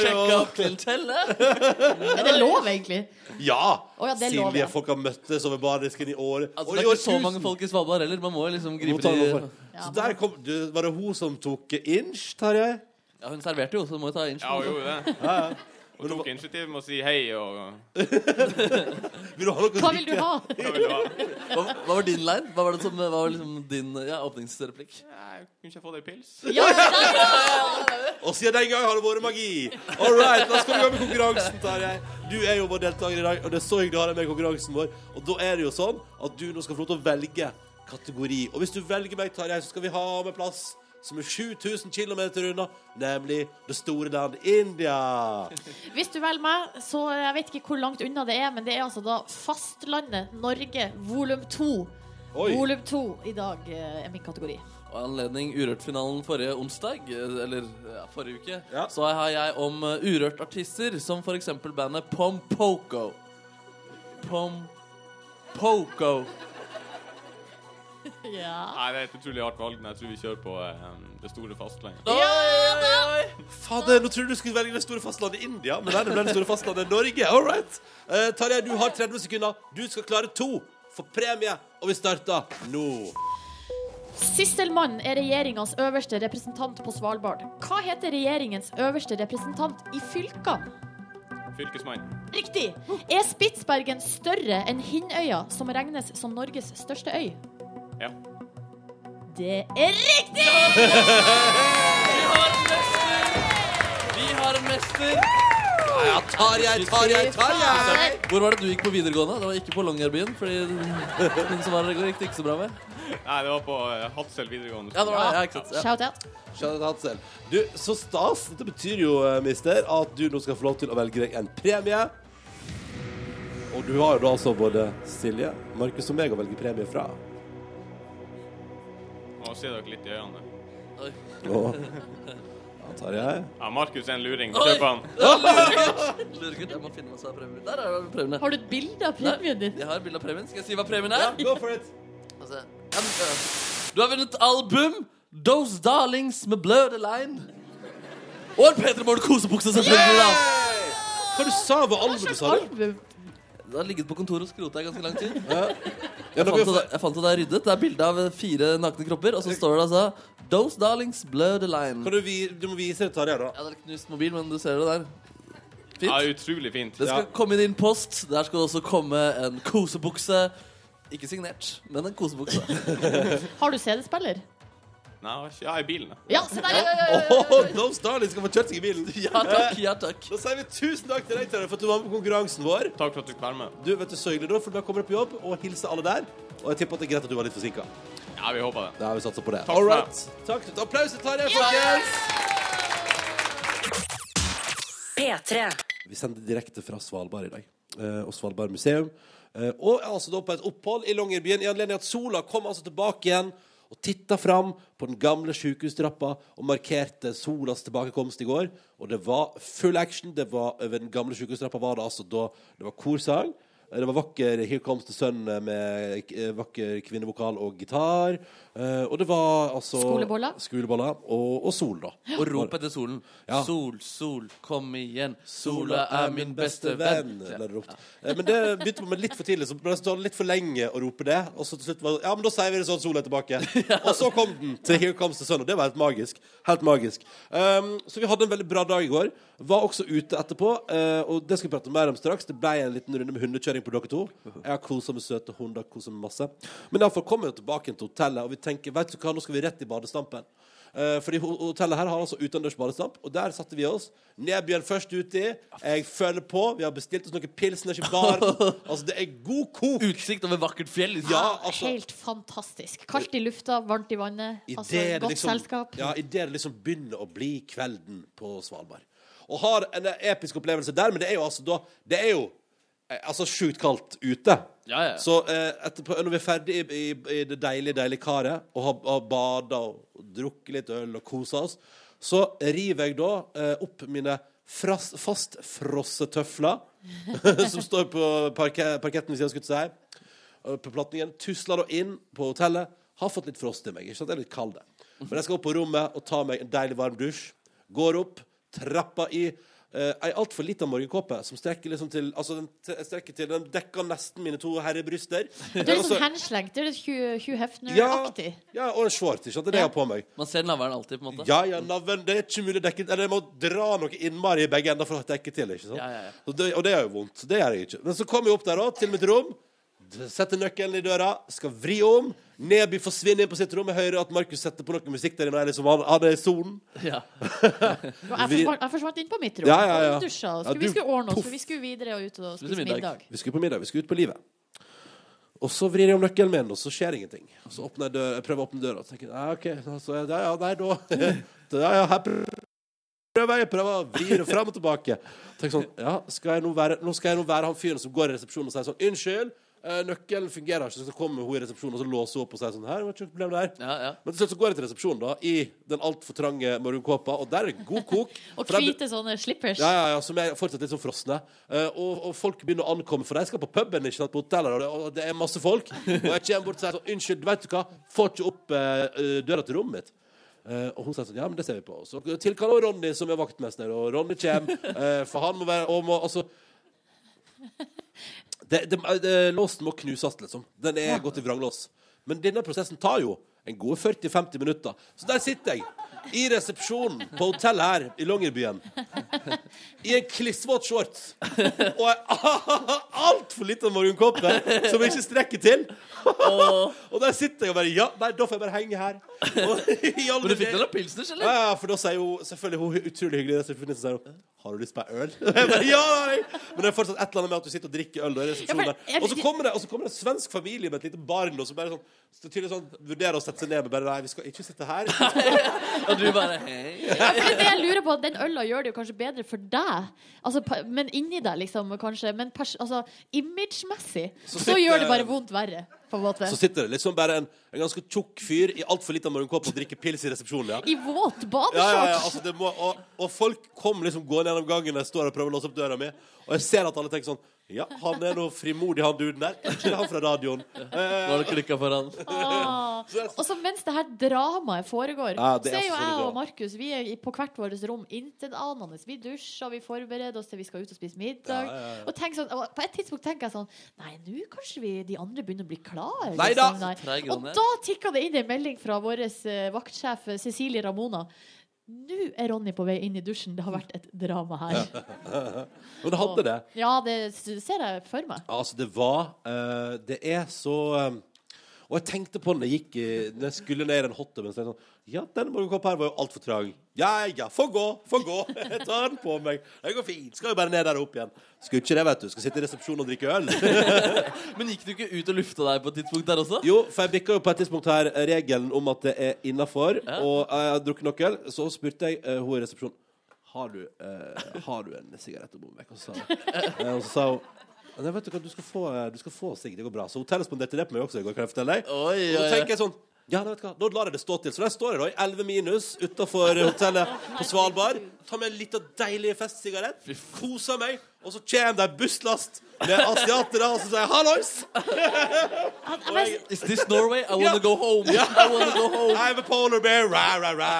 Sjekka klientellet. Er det lov, egentlig? Ja! Oh, ja, det er lov, Silje, ja. folk har møttes over bardisken i år. Altså, det er ikke så mange folk i Svalbard heller. Man må liksom gripe de. Ja, Så der kom du, Var det hun som tok inch, Tarjei? Ja, hun serverte jo, så må jo ta inch. Ja, hun gjorde det. Ja, ja. Tok initiativ med å si hei og [LAUGHS] Vil du ha noe å Hva vil du drikke? ha? [LAUGHS] Hva vil du ha? Hva, hva var din line? Hva var, det som, hva var liksom din ja, åpningsreplikk? Jeg kunne ikke få deg pils. Ja. Og siden den gang har det vært magi. All right, da skal vi gå med konkurransen, Tarjei. Du er jo vår deltaker i dag, og det er så hyggelig å ha deg med i konkurransen vår. Og da er det jo sånn at du nå skal få lov til å velge kategori. Og hvis du velger meg, Tarjei, så skal vi ha med plass som er 7000 km unna, nemlig det store land India. [LAUGHS] Hvis du velger meg, så jeg vet ikke hvor langt unna det er, men det er altså da fastlandet Norge volum 2. Oi. Volum 2 i dag eh, er min kategori. Og anledning Urørt-finalen forrige onsdag, eh, eller ja, forrige uke, Ja. så har jeg om eh, Urørt-artister, som eksempel bandet Pompoko. Pompoko. [LAUGHS] Ja. Nei, det er et utrolig hardt valg, men jeg tror vi kjører på um, det store fastlandet. Oi, oi, oi. Fader, nå trodde du skulle velge det store fastlandet India, men nei, det ble det store fastlandet Norge. All right. Uh, Tarjei, du har 30 sekunder. Du skal klare to for premie, og vi starter nå. Sysselmann er regjeringas øverste representant på Svalbard. Hva heter regjeringens øverste representant i fylkene? Fylkesmann. Riktig! Er Spitsbergen større enn Hinnøya, som regnes som Norges største øy? Ja. Det er riktig! Vi har en mester! Vi har en mester! Ja, tar jeg, tar jeg, tar jeg Hvor var det du gikk på videregående? Det var ikke på Longyearbyen, fordi den som var der gikk det ikke så bra med. Nei, det var på eh, Hadsel videregående. Ja, det var det. Ja, ikke sant. Ja. Shout out. Charlotte Hadsel. Du, så stas. Dette betyr jo, eh, mister, at du nå skal få lov til å velge deg en premie. Og du har jo da altså både Silje, Markus og meg å velge premie fra. Må se dere litt i øynene. Oi. Og ja, Tarjei. Ja, Markus er en luring. Kjøp han. [LAUGHS] Luregutt, jeg må finne meg av premien. Der er premiene. Har du et bilde av premien din? Jeg har bilde av premien. Skal jeg si hva premien er? Ja, Go for it. Altså, ja, men, Du har vunnet album Those Darlings med Blurred Line. Og en P3 Morgen-kosebukse, selvfølgelig. da Hva du sa var albumet, sa du? Album. Det har ligget på kontoret og skrota i ganske lang tid. Ja, Jeg fant, det, jeg fant det der ryddet. Det er bilde av fire nakne kropper, og så står det altså Those Darlings blur the Line. Kan du, vi, du må vise det, Tarjei, da. Ja, det er knust mobil, men du ser det der. Fint. Ja, utrolig fint. Det skal Ja. komme i din post. Der skal det også komme en kosebukse. Ikke signert, men en kosebukse. [LAUGHS] Har du CD-spiller? Nei, har i bilen. Ja, se der! Ja, ja, ja, ja. Oh, Darlings skal få kjørt seg i bilen. [LAUGHS] Ja takk, ja takk. Da sier vi tusen takk til deg, Tørre, for at du var med på konkurransen vår. Takk for at du fikk være med. Du, vet du, så hyggelig da, for da kommer du på jobb og hilser alle der. Og jeg tipper at det er greit at du var litt forsinka. Ja, vi håper det. Da har vi satsa på det. Takk All right. Takk. Applaus til Tarjei, folkens! P3. Vi sender direkte fra Svalbard i dag. Eh, og Svalbard museum. Eh, og altså da på et opphold i Longyearbyen i anledning at sola kom altså tilbake igjen og titta fram på den gamle sjukehustrappa og markerte solas tilbakekomst i går. Og det var full action. Det var, Over den gamle sjukehustrappa var det altså da det var korsang. Det var vakker 'Here Comes the Sun' med eh, vakker kvinnevokal og gitar. Eh, og det var altså Skoleboller. Skoleboller og, og sol, da. Og rop etter solen. Ja. Sol, sol, kom igjen. Sola er min beste venn. ble det ropt. Eh, Men det begynte med litt for tidlig, så ble det litt for lenge å rope det. Og så til slutt var det, ja, men da sier vi det sånn, sola er tilbake. [LAUGHS] Og så kom den til Here Sun, og det var helt magisk. Helt magisk. Um, så vi hadde en veldig bra dag i går. Var også ute etterpå, Uh, og det skal vi prate mer om straks. Det ble en liten runde med hundekjøring på dere to. Jeg har kosa med søte hunder, kosa med masse. Men iallfall kom vi tilbake til hotellet, og vi tenker, vet du hva, nå skal vi rett i badestampen. Uh, fordi hotellet her har altså utendørs badestamp, og der satte vi oss. Nebjørn først uti. Jeg følger på. Vi har bestilt oss noen pilsners i baren. [LAUGHS] altså, det er god kok. Utsikt over vakkert fjell. Ja, altså Helt fantastisk. Kaldt i lufta, varmt i vannet. i Altså, det godt liksom, selskap. Ja, Idet det liksom begynner å bli kvelden på Svalbard. Og har en episk opplevelse der, men det er jo altså da Det er jo altså sjukt kaldt ute. Ja, ja. Så eh, etterpå, når vi er ferdig i, i, i det deilige, deilige karet og har, har bada og drukket litt øl og kosa oss, så river jeg da eh, opp mine fras, fastfrosse tøfler [LAUGHS] som står på parke, parketten, hvis jeg av skuttet eh, på platningen. Tusler da inn på hotellet. Har fått litt frost i meg. Ikke sant? Jeg er litt kald. Men jeg skal opp på rommet og ta meg en deilig varm dusj. Går opp, Trappa i eh, ei altfor lita morgenkåpe som strekker liksom til Altså, den strekker til Den dekker nesten mine to herrebryster. Du er litt [LAUGHS] sånn henslengt. Du er litt Hugh, Hugh Hefner-aktig. ja, og en short. Ikke sant? Det er det jeg har på meg. Man ser navlen alltid, på en måte. Ja, ja, navlen Det er ikke mulig å dekke Eller jeg må dra noe innmari i begge ender for å dekke til. ikke sant? Ja, ja, ja. Det, og det er jo vondt. Det gjør jeg ikke. Men så kommer jeg opp der da, til mitt rom. Setter nøkkelen i døra, skal vri om. Neby forsvinner inn på sitt rom. Jeg hører at Markus setter på noe musikk der inne. [LAUGHS] Jeg liksom, han, han er i sonen. Ja. Jeg Vi- forsvant, jeg forsvant inn på mitt rom. Ja, ja, ja. Og dusja. Ja, Skulle, du- vi skulle ordne oss, for vi skulle videre og ut og Spise middag. middag. Vi skulle på middag. Vi skulle ut på livet. Og så vrir jeg om nøkkelen min, og så skjer ingenting. Og så åpner jeg, døra, jeg prøver å åpne døra, og tenker ja, OK. Så, ja, ja, nei, da [LAUGHS] ja, ja, her prøver jeg. Prøver å vri det fram og tilbake. Tenk sånn, ja, skal jeg nå, være, nå skal jeg nå være han fyren som går i resepsjonen og sier sånn Unnskyld, nøkkelen fungerer ikke. Så kommer hun i resepsjonen og så låser hun opp og sier sånn Her var ikke noe problem der. Ja, ja. Men til slutt så går jeg til resepsjonen da i den altfor trange morgenkåpa, og der er det god kok. [LAUGHS] Og hvite sånne slippers. ja, ja, ja, som er fortsatt litt sånn frosne. Uh, og, og folk begynner å ankomme, for de skal på puben ikke sant, på hotellet, og det, og det er masse folk. Og jeg kommer bort og sier sånn Unnskyld, vet du hva, får ikke opp eh, eh, døra til rommet mitt. Uh, og hun sier sånn Ja, men det ser vi på. Så tilkaller hun Ronny, som er vaktmester, og Ronny kommer, eh, for han må være og må, altså, det, det, det, Låsen må knuses, liksom. Den er gått i vranglås. Men denne prosessen tar jo en gode 40-50 minutter. Så der sitter jeg i resepsjonen på hotellet her i Longyearbyen. I en klissvåt shorts. Og altfor liten morgenkåpe som ikke strekker til. og der sitter jeg og bare Ja, nei, da får jeg bare henge her. Og, Men du fikk deg noen pilsners, eller? ja, for da sier hun selvfølgelig hun utrolig hyggelig. resepsjonisten sier hun, Har du lyst på øl? [LAUGHS] Ja, nei. Men det er fortsatt et eller annet med at du sitter og drikker øl. Og, i Ja, for og, så kommer det, og så kommer det en svensk familie med et lite barn og så bare sånn, så tydelig sånn vurderer å sette seg ned Men bare Nei, vi skal ikke sitte her. [LAUGHS] Og du bare hei. Ja, for det jeg lurer på, Den øla gjør det jo kanskje bedre for deg, altså, men inni deg, liksom, kanskje. Men altså, imagemessig så, så, gjør det bare vondt verre, på en måte. Så sitter det liksom bare en, en ganske tjukk fyr i altfor lita morgenkåpe og drikker pils i resepsjonen. ja I våt Ja, ja, ja, altså og, og folk kommer liksom gående gjennom gangen jeg står og prøver å låse opp døra mi. Og jeg ser at alle tenker sånn Ja, han er noe frimodig, han duden der. Ikke han fra radioen. Nå har du klikka for han. Ah. Og så mens det her dramaet foregår, Ja, det så er jo jeg og Markus Vi er på hvert vårt rom intetanende. Vi dusjer, vi forbereder oss til vi skal ut og spise middag. Og, sånn, og på et tidspunkt tenker jeg sånn Nei, nå kanskje vi, de andre begynner å bli klare. Nei da! Nei. Og da tikka det inn en melding fra vår uh, vaktsjef eh, Cecilie Ramona. Nå er Ronny på vei inn i dusjen. Det har vært et drama her. [LAUGHS] Det hadde det. Ja, det ser jeg for meg. Altså, det var uh, Det er så eh, Og jeg tenkte på den jeg gikk Når jeg skulle ned i den hotte, så sånn Ja, den morgenkåpa her var jo altfor trang. Ja ja, få gå, få gå. [LAUGHS] Jeg tar den på meg. Det går fint. Skal jo bare ned der og opp igjen. Skulle ikke det, vet du. Skal sitte i resepsjonen og drikke øl. [LAUGHS] Men gikk du ikke ut og lufta deg på et tidspunkt der også? Jo, for jeg bikka jo på et tidspunkt her regelen om at det er innafor, Ja. og jeg har drukket nok øl. Så spurte jeg uh, hun i resepsjonen har du, uh, har du en sigarett å bomme vekk? Og så sa hun, og så Nei, vet du hva, du skal få, eh, du skal få sigg, det går bra. Så hotellet spanderte det på meg også i går, kan jeg fortelle deg. Oi, Og oi, så oi. tenker jeg sånn ja, nei, vet du hva, Da lar jeg det stå til. Så der står jeg da i 11 minus utafor hotellet på Svalbard. Tar meg en liten deilig festsigarett, koser meg, og så kommer det en busslast med asiatere, og så sier 'hallois'! Is this Norway? I wanna go home. I wanna go home. I'm a polar bear, ra, ra, ra.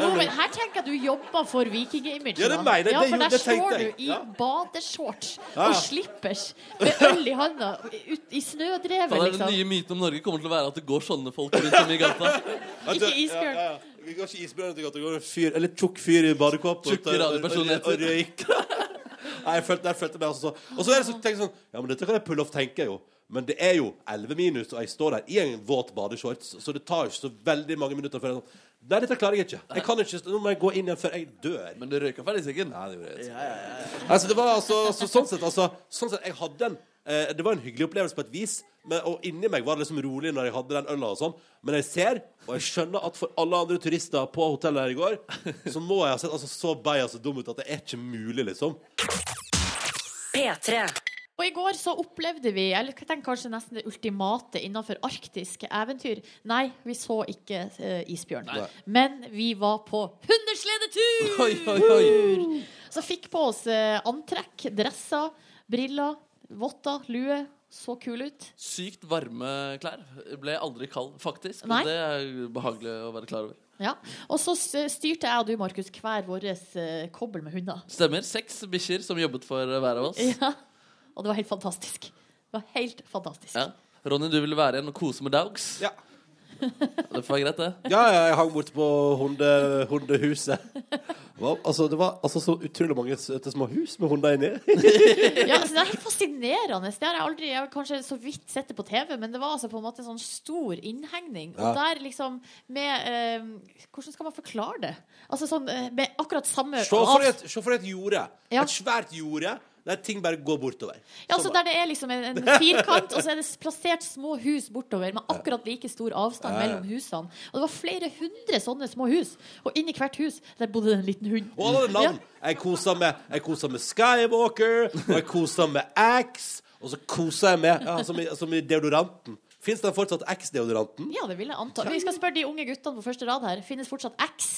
jo, men her tenker jeg du jobber for vikingimaget. Ja, det mener jeg. Ja, for der står du i badeshorts og slippers med øl i handa ut i snødrevet, er Den liksom. nye myten om Norge kommer til å være at det går sånne folk rundt om i gata. [LAUGHS] Ikke isbjørn. Det går ikke isbjørn. Det går en fyr, eller tjukk fyr i badekåpe. Og røyker. Nei, jeg følte, jeg følte meg altså så Og så er det så jeg sånn Ja, men dette kan jeg pulle off, tenker jeg jo. Men det er jo 11 minus, og jeg står der i en våt badeshorts, så det tar ikke så veldig mange minutter før jeg er sånn Nei, dette klarer jeg ikke. Jeg kan ikke Nå må jeg gå inn igjen før jeg dør. Men du røyka ferdig sikkert. Nei, det gjorde jeg ikke. Altså, det var altså, så, sånn sett, altså Sånn sett, jeg hadde en eh, Det var en hyggelig opplevelse på et vis men, Og inni meg var det liksom rolig når jeg hadde den øla og sånn Men jeg ser, og jeg skjønner at for alle andre turister på hotellet her i går Så må jeg ha sett altså, så og dum ut at det er ikke mulig, liksom P3. Og i går så opplevde vi eller jeg tenker kanskje nesten det ultimate innenfor arktiske eventyr. Nei, vi så ikke eh, isbjørn. Nei. Men vi var på hundesledetur! Oi, oi, oi. Så fikk på oss eh, antrekk, dresser, briller, votter, lue. Så kul ut. Sykt varme klær. Ble aldri kald, faktisk. Nei. Og det er behagelig å være klar over. Ja. Og så styrte jeg og du, Markus, hver vår eh, kobbel med hunder. Stemmer. Seks bikkjer som jobbet for eh, hver av oss. Ja. Og det var helt fantastisk. Det var helt fantastisk. Ja. Ronny, du ville være igjen og kose med dogs. Ja, Det får være greit, det. ja, ja jeg hang borte på hunde, hundehuset det var, altså, det var altså, så utrolig mange søte små hus med hunder inni [LAUGHS] Ja, altså, det er helt fascinerende. Det har jeg aldri Jeg har kanskje så vidt sett det på TV, men det var altså på en måte en sånn stor innhegning. Og Ja. der liksom med eh, Hvordan skal man forklare det? Altså sånn eh, med akkurat samme Se for deg et, se for deg et jorde Ja. Et svært jorde Der ting bare går bortover Ja, altså Der det er liksom en, en firkant, og så er det plassert små hus bortover med akkurat like stor avstand Ja, ja. mellom husene. Og det var flere hundre sånne små hus. Og inni hvert hus der bodde det en liten hund. Og alle navn. Jeg kosa med, jeg med Skywalker, og jeg kosa med Axe, og så koser jeg med ja, som, i, som i deodoranten. Fins den fortsatt X-deodoranten? Ja, det vil jeg anta. Vi skal spørre de unge guttene på første rad her. Finnes fortsatt X?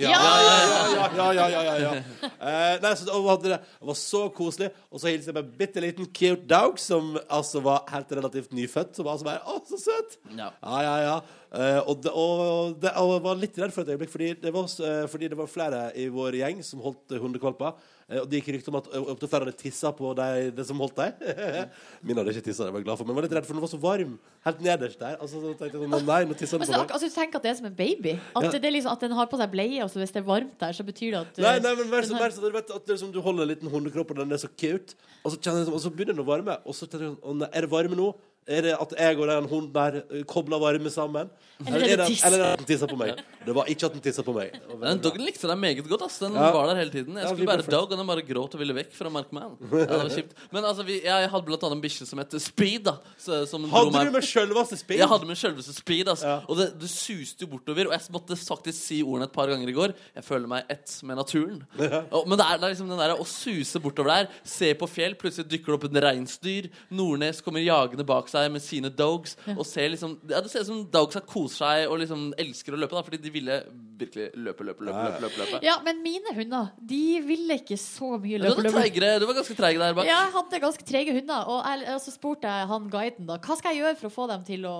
Ja, ja, ja, ja, ja, ja. [LAUGHS] Eh, nei, så det var, det var så koselig. Og så hilste jeg på en bitte liten cute dog som altså var helt relativt nyfødt. Som var altså bare Å, så søt! Ja. Ja, ja. Eh, og, det, og, det, og jeg var litt redd for et øyeblikk, fordi det var, eh, fordi det var flere i vår gjeng som holdt hundekvalper. Eh, og det gikk rykte om at eh, opptil flere hadde tissa på de, det som holdt dem. [LAUGHS] Min hadde ikke tissa, det var jeg glad for. Men jeg var litt redd for den var så varm helt nederst der. Altså, så tenkte jeg sånn, nei, nå tisser den på meg. altså, tenk at det er som en baby. At, Ja. det liksom, at den har på seg bleie, og så hvis det er varmt der, så betyr det at Nei, nei, men vær så, mer så, du vet at det er som du holder en liten hundekropp, og den er så cute. Og så, kjenner og så begynner den å varme. Og så tenker jeg sånn, er det varme nå? Er det at jeg og den hunden der kobla varme sammen? Eller er det er eller er det at den tissa på meg? Det var ikke at den tissa på meg. Det Den doggen likte deg meget godt. ass Den Ja. var der hele tiden. Jeg skulle vi være dog, og den bare gråt og ville vekk fra Markman. Ja, [LAUGHS] det. Men altså, vi, jeg hadde blant annet en bikkje som het Speed. da så, Hadde meg- du med sjølveste speed? Jeg hadde med sjølveste speed. ass. Ja. Og det, det suste jo bortover. Og jeg måtte faktisk si ordene et par ganger i går. Jeg føler meg ett med naturen. Og, men det er, det er liksom den der å suse bortover der, se på fjell, plutselig dykker det opp en reinsdyr. Nordnes kommer jagende bak seg med sine dogs. Og ser liksom ja, Det ser ut som dogsa koser seg og liksom elsker å løpe. da Fordi de ville virkelig løpe, løpe, løpe. løpe, løpe, løpe. Ja, men mine hunder, de ville ikke så mye Du, løpe. var løpe. treigere, du var ganske treig der bak. Ja, jeg hadde ganske trege hunder, og, jeg, og så spurte jeg han guiden da Hva skal jeg gjøre for å få dem til å,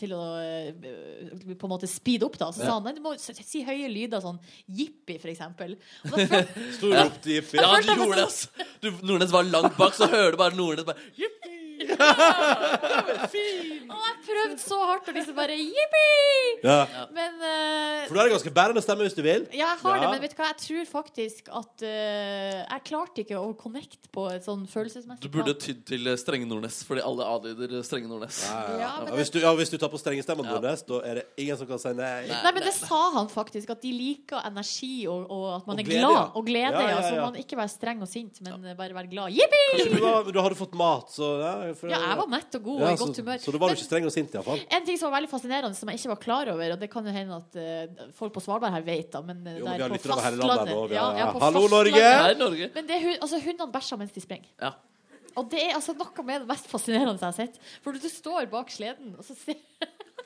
til å eh, på en måte speede opp. da Så sa han nei, du må si høye lyder, sånn jippi, for eksempel. [LAUGHS] Stor opp til Jippi. Ja, du gjorde det, altså. Nordnes var langt bak, så hører du bare Nordnes bare Jippi! Og jeg prøvde så hardt og liksom bare jippi! Ja. Men uh, For du har en ganske bærende stemme hvis du vil. ja, jeg har Ja. det, men vet du hva, jeg tror faktisk at uh, Jeg klarte ikke å connecte på et sånn følelsesmessig Du burde tydd til eh, strenge Nordnes, fordi alle adlyder strenge Nordnes. Ja, ja, Ja, ja. men Og hvis, du, ja, hvis du tar på strengestemmen, Ja. Nordnes, da er det ingen som kan si nei. Nei, men det sa han faktisk, at de liker energi og, og at man Og er glede, glad. ja. Og glede, Ja, ja, ja, Så man ikke være streng og sint, men bare være glad. Jippi! Du, du hadde fått mat, så ja, for, Ja, jeg var mett og god Ja, og i så, godt humør. så da var du ikke streng og sint, hvert iallfall. En ting som var veldig fascinerende, som jeg ikke var klar over, og det kan jo hende at uh, folk på Svalbard her vet, da, men eh, Jo, der har på fastlandet nå. Ja, ja, på Hallo, fastlandet- Norge! Men det er, altså, hundene bæsjer mens de springer. Ja. Og det er altså noe med det mest fascinerende jeg har sett. For du står bak sleden, og så ser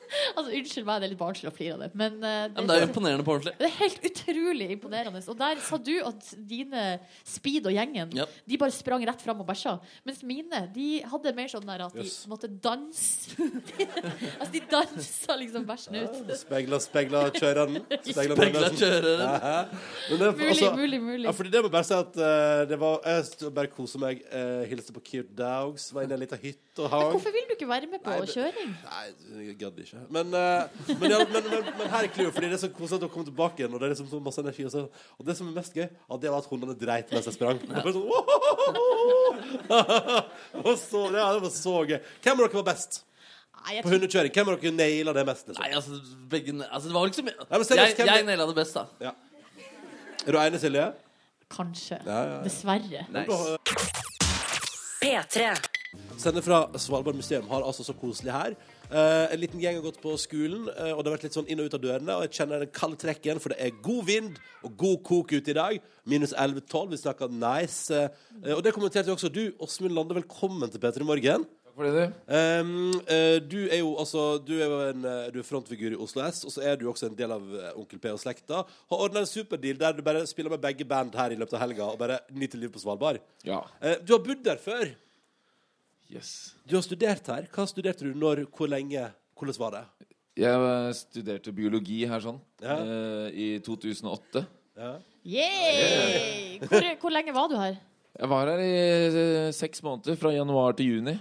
[LAUGHS] Altså, Unnskyld meg, det er litt barnslig å flire av det, men, uh, det, men det er imponerende på ordentlig. det er helt utrolig imponerende. Og der sa du at dine Speed og gjengen Ja. De bare sprang rett fram og bæsja. Mens mine de hadde mer sånn der at de Yes. måtte danse. [LAUGHS] altså, de dansa liksom bæsjen ut. Spegla, spegla kjøreren. [LAUGHS] Spegla spegla kjøreren. kjørere. Det, Mulig, altså, mulig, mulig. Ja, fordi det må bare si at uh, det var, Jeg bare koser meg. Uh, hilste på Cute Dogs. Var inne i en liten hytte og hang. Men hvorfor vil du ikke være med på Nei, kjøring? Nei, jeg gadd ikke. Men, eh, men, ja, men, men, men her er clouet, fordi det er så koselig å komme tilbake igjen. Og det er liksom så masse energi Og, så, og det som er mest gøy, at det var at hundene dreit mens jeg sprang. Det var sånn, [LAUGHS] var så, ja, det var så gøy. Hvem av dere var best Nei, jeg på tror hundekjøring? Hvem av dere naila det mest? Liksom? Nei, altså, begge altså, Det var ikke Nei, men seriøst, Jeg, hvem- jeg naila det best, da. Ja. Er du enig, Silje? Kanskje. Ja, ja, ja. Dessverre. P3. Sender fra Svalbard museum har altså så koselig her. Eh, en liten gjeng har gått på skolen, uh, og det har vært litt sånn inn og ut av dørene. Og jeg kjenner den kalde trekken, for det er god vind og god kok ute i dag. Minus 11-12. Vi snakker nice. Uh, og det kommenterte jo også du, Åsmund Lande. Velkommen til P3 Morgen. Takk for det, du. Um, du er jo altså Du er jo en Du er frontfigur i Oslo S, og så er du også en del av Onkel P og slekta. Har ordna en superdeal der du bare spiller med begge band her i løpet av helga og bare nyter livet på Svalbard. Ja. Du har bodd der før. Yes. Du har studert her. Hva studerte du? Når? Hvor lenge? Hvordan var det? Jeg studerte biologi her sånn Ja. eh, i 2008. Ja. Yeah! Hvor, hvor lenge var du her? Jeg var her i eh, seks måneder, fra januar til juni.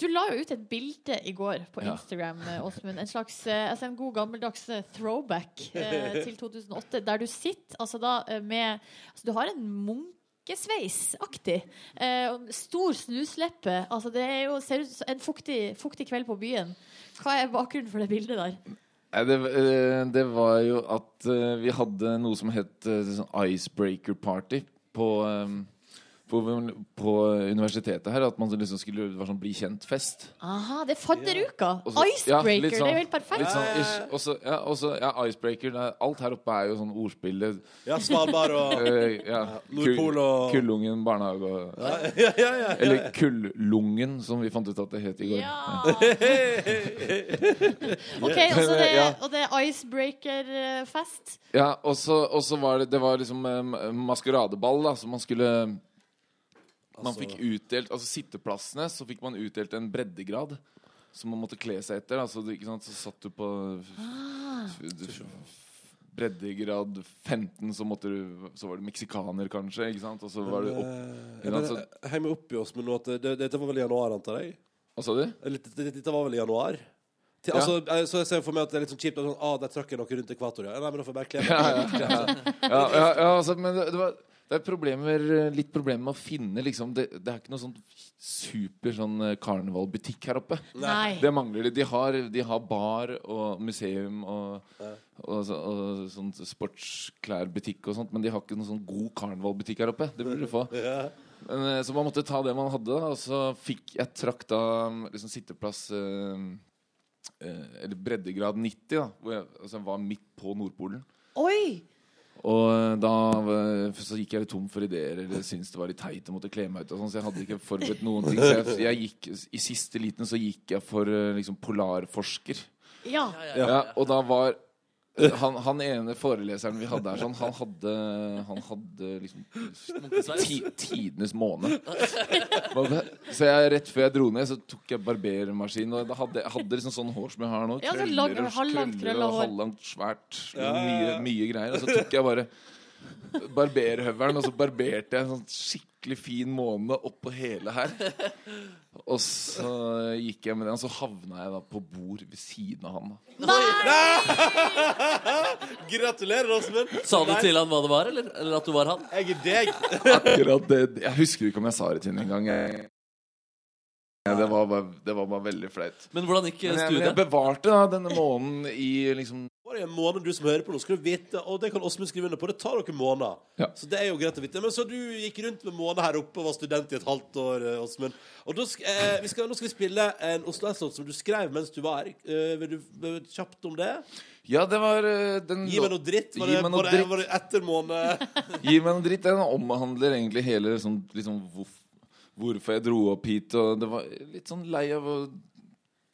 Du la jo ut et bilde i går på Instagram, eh, Åsmund. En slags eh, altså en god gammeldags throwback eh, til 2008, der du sitter altså da med altså Du har en munkesveis-aktig. Eh, stor snusleppe. Altså det er jo, ser ut som en fuktig, fuktig kveld på byen. Hva er bakgrunnen for det bildet der? Det, eh, det var jo at eh, vi hadde noe som het eh, sånn icebreaker party på, på, på universitetet her. At man liksom skulle var sånn bli kjent-fest. Aha, det er fadderuka! Og så- ja, Icebreaker! sånn- det er jo helt perfekt. Litt sånn ish. Og ja, også, ja, icebreaker. det er- Alt her oppe er jo sånn ordspill. Ja, Svalbard og [LAUGHS] eh, ja, Nordpol og Kullungen barnehage og ja, ja, ja, ja. Eller Kullungen, som vi fant ut at det het i går. Ja! [LAUGHS] OK, også det, og det er icebreaker-fest. Ja, og så, var det Det var liksom eh, maskeradeball, da, som man skulle Man Altså- fikk utdelt Altså sitteplassene, så fikk man utdelt en breddegrad som man måtte kle seg etter. Altså, Så, ikke sant, så satt du på breddegrad 15, så måtte du Så var du meksikaner, kanskje. Ikke sant? Og så var du opp Eh, Ja, men altså- jeg henger meg opp i oss med noe at det, Dette var vel i januar, antar jeg? Hva sa du? Eller, Dette, dette var vel i januar? Til, Ja. altså, eh, så jeg ser for meg at det er litt sånn kjipt at sånn, ah, der trakk jeg noe rundt ekvator. Ja. Nei, men da får jeg bare kle meg. Ja, ja, ja. [LAUGHS] ja, ja, ja altså, men det, det, var, det er problemer, litt problemer med å finne liksom, det, det er ikke noe sånn super sånn eh, karnevalbutikk her oppe. Nei. Det mangler de. De har, de har bar og museum og, og, og, og sånn sportsklærbutikk og sånt, men de har ikke noen sånn god karnevalbutikk her oppe. Det burde du få. [LAUGHS] Ja. Men, eh, så man måtte ta det man hadde, da, og så fikk jeg trakk da liksom sitteplass øh, øh, Eller breddegrad 90, da, hvor jeg altså, var midt på Nordpolen. Oi! Og da så gikk jeg litt tom for ideer, eller syntes det var litt teit å måtte kle meg ut. Og sånn, så jeg hadde ikke forberedt noen ting. Så jeg, jeg gikk, I siste liten så gikk jeg for eh, liksom polarforsker. Ja. Ja, og da var han, han ene foreleseren vi hadde her, sånn, han hadde, han hadde liksom ti, tidenes måne. Så jeg, rett før jeg dro ned, så tok jeg barbermaskin. Og da hadde jeg hadde liksom sånn hår som jeg har nå. Ja, Krøller og halvlangt krøller og halvlangt, svært. Mye, mye greier. Og så tok jeg bare barberhøvelen, og så barberte jeg en sånn skikkelig fin måne oppå hele her. Og så gikk jeg med den, og så havna jeg da på bord ved siden av han. da [LAUGHS] Gratulerer, Åsmund. Sa du til han hva det var, eller, eller at du var han? Jeg er deg. [LAUGHS] Akkurat det Jeg husker ikke om jeg sa det til ham engang. Det, var bare, det var bare veldig flaut. Men hvordan gikk studiet? Men jeg, men jeg bevarte da denne månen i liksom Bare det en måned, du som hører på nå, skal du vite, og det kan Åsmund skrive under på, det tar dere måneder. Ja. Så det er jo greit å vite. Men så du gikk rundt med måned her oppe og var student i et halvt år, eh, Åsmund. Og sk eh, vi skal, nå skal vi spille en Oslo S-låt som du skrev mens du var her. Eh, vil du vil du kjapt om det? Ja, det var eh, den Gi meg noe dritt. Var det, var det, var det etter måned? [LAUGHS] Gi meg noe dritt. Den omhandler egentlig hele liksom, hvorf- hvorfor jeg dro opp hit. Og det var litt sånn lei av å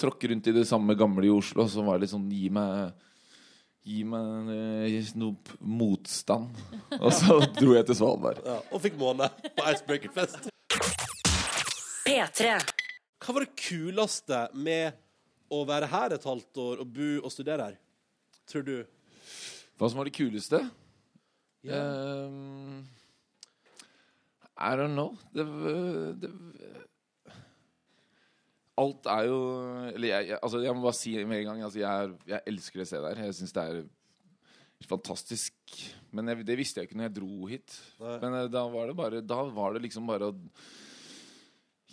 tråkke rundt i det samme gamle i Oslo. Så var det litt sånn Gi meg Gi meg eh, noe motstand. [LAUGHS] Og så dro jeg til Svalbard. Ja, og fikk måned på Icebreaker-fest. P3. Hva var det kuleste med å være her et halvt år og bo og studere her? Tror du? Hva som var det kuleste? Ehm, I don't know. Det, det Alt er jo Eller jeg, jeg, altså jeg må bare si med en gang altså jeg, jeg elsker det stedet her. Jeg syns det er fantastisk. Men jeg, det visste jeg ikke når jeg dro hit. Nei. Men eh, da var det bare Da var det liksom bare å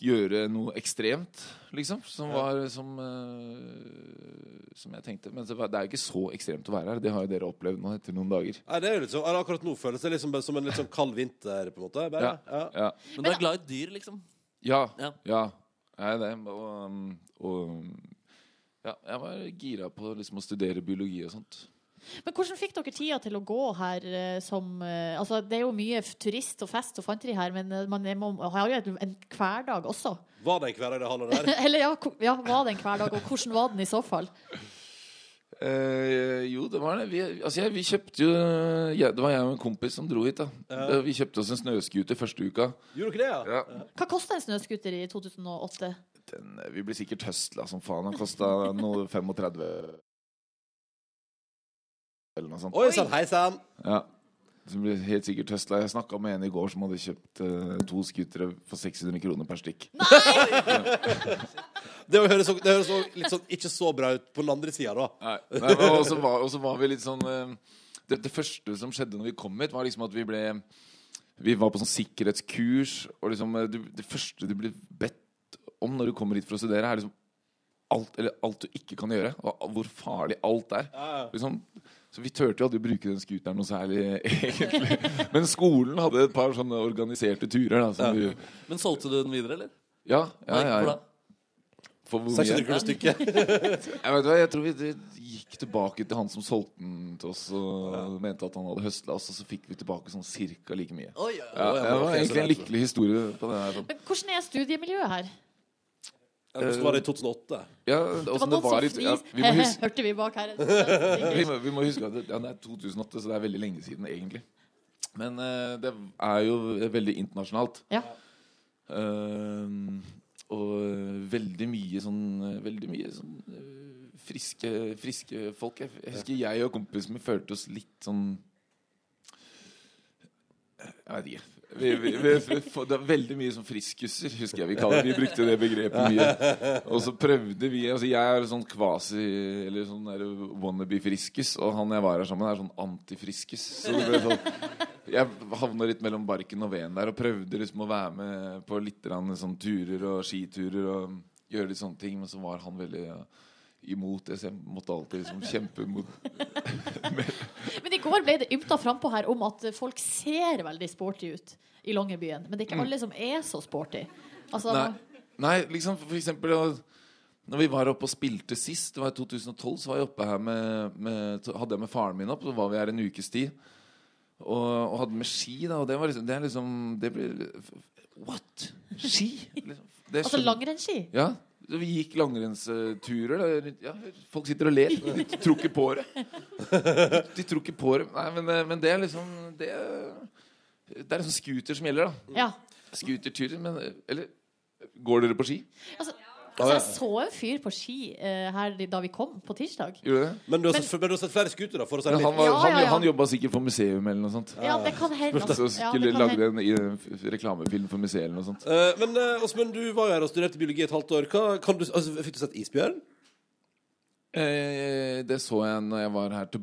gjøre noe ekstremt, liksom. Som Ja. var som uh, Som jeg tenkte. Men det var- det er jo ikke så ekstremt å være her. Det har jo dere opplevd nå etter noen dager. Nei, det er jo litt sånn, Akkurat nå føles det liksom som en litt sånn kald vinter. på en måte bare. Ja. Ja. Men du er glad i dyr, liksom? Ja. Ja. ja. Er det. Og, um, og ja, jeg var gira på liksom å studere biologi og sånt. Men hvordan fikk dere tida til å gå her eh, som eh, Altså, det er jo mye turist og fest og fanteri her, men eh, man må, har jo en, en hverdag også. Var det en hverdag det handla der? [LAUGHS] Eller ja, ja, var det en hverdag, og hvordan var den i så fall? Eh, jo, det var det. Vi, altså jeg, vi kjøpte jo ja, Det var jeg og en kompis som dro hit. da Ja. Vi kjøpte oss en snøscooter første uka. Gjorde dere det, ja? Ja. Hva kosta en snøscooter i 2008? Den, eh, vi ble sikkert høstla som faen. Den kosta noe 35 eller noe sånt. Oi sann, hei sann! Ja. Som blir helt sikkert Tesla. Jeg snakka med en i går som hadde kjøpt eh, to scootere for 600 kroner per stikk. [LAUGHS] Det høres, det høres litt sånn ikke så bra ut på den andre sida, da. Nei, Nei men også var, også var vi litt sånn eh, det, det første som skjedde når vi kom hit, var liksom at vi ble Vi var på sånn sikkerhetskurs, og liksom eh, du, Det første du blir bedt om når du kommer hit for å studere, er liksom alt, eller alt du ikke kan gjøre, og hvor farlig alt er. Liksom, så vi turte jo aldri å bruke den scooteren noe særlig, [LAUGHS] egentlig. Men skolen hadde et par sånne organiserte turer. Da, som vi, Men solgte du den videre, eller? ja, ja, ja, ja. For hvor mye? [LAUGHS] Ja. Jeg vet hva, jeg tror vi gikk tilbake til han som solgte den til oss og mente at han hadde høsla oss, og så fikk vi tilbake sånn cirka like mye. Oh, ja. Ja, det var egentlig en lykkelig historie på det her. sånn. Men hvordan er studiemiljøet her? Hvordan var det i 2008? Ja, Det var noen var i noen ja, vi, [LAUGHS] huske, Hørte vi bak her? [LAUGHS] vi, må, vi må huske at det, ja, det er 2008, så det er veldig lenge siden, egentlig. Men uh, det er jo veldig internasjonalt. Ja. Uh, og veldig mye sånn Veldig mye sånn eh, friske, friske folk. Jeg, jeg husker jeg og kompisen min følte oss litt sånn Jeg vet ikke. Vi, vi, vi, det er veldig mye sånn friskuser, husker jeg vi kaller. Vi brukte det begrepet mye. Og så prøvde vi altså Jeg er sånn kvasi Eller sånn wannabe-friskus, og han jeg var her sammen er sånn antifriskus. Så det ble sånn jeg havna litt mellom barken og veden der og prøvde liksom å være med på litt sånn turer og skiturer og gjøre litt sånne ting, men så var han veldig ja, imot det, så jeg måtte alltid liksom kjempe mot [LAUGHS] Men i går ble det ymta frampå her om at folk ser veldig sporty ut i Longyearbyen. Men det er ikke alle som er så sporty. Altså, Nei, nei liksom for eksempel Når vi var oppe og spilte sist, det var i 2012, så var jeg oppe her med, med Hadde jeg med faren min opp, så var vi her en ukes tid. Og, og hadde med ski, da. Og det var liksom Det liksom Det blir What? Ski? Liksom. Det altså langrennsski. Ja. Vi gikk langrennsturer. Ja, folk sitter og ler. De tror ikke på det. De, tror ikke på det. Nei, men, eh, men det er liksom Det, det er liksom scooter som gjelder, da. Ja. Scooterturer. Men Eller går dere på ski? Altså, altså, jeg så en fyr på ski eh, her da vi kom på tirsdag. Gjorde det? Men du har, Men- sett, men du har sett flere scootere, for å si det Men han, var, Ja, han, ja, ja. han jobba sikkert for museum eller noe sånt. Ja, det kan hende. Så altså. Ja, skulle det kan lagde hende. en, i en f- reklamefilm for museet eller noe sånt. Eh, men uh, Åsmund, du var jo her og studerte biologi et halvt år. Hva, kan du, altså, fikk du sett isbjørn? Eh, det så jeg når jeg var her til,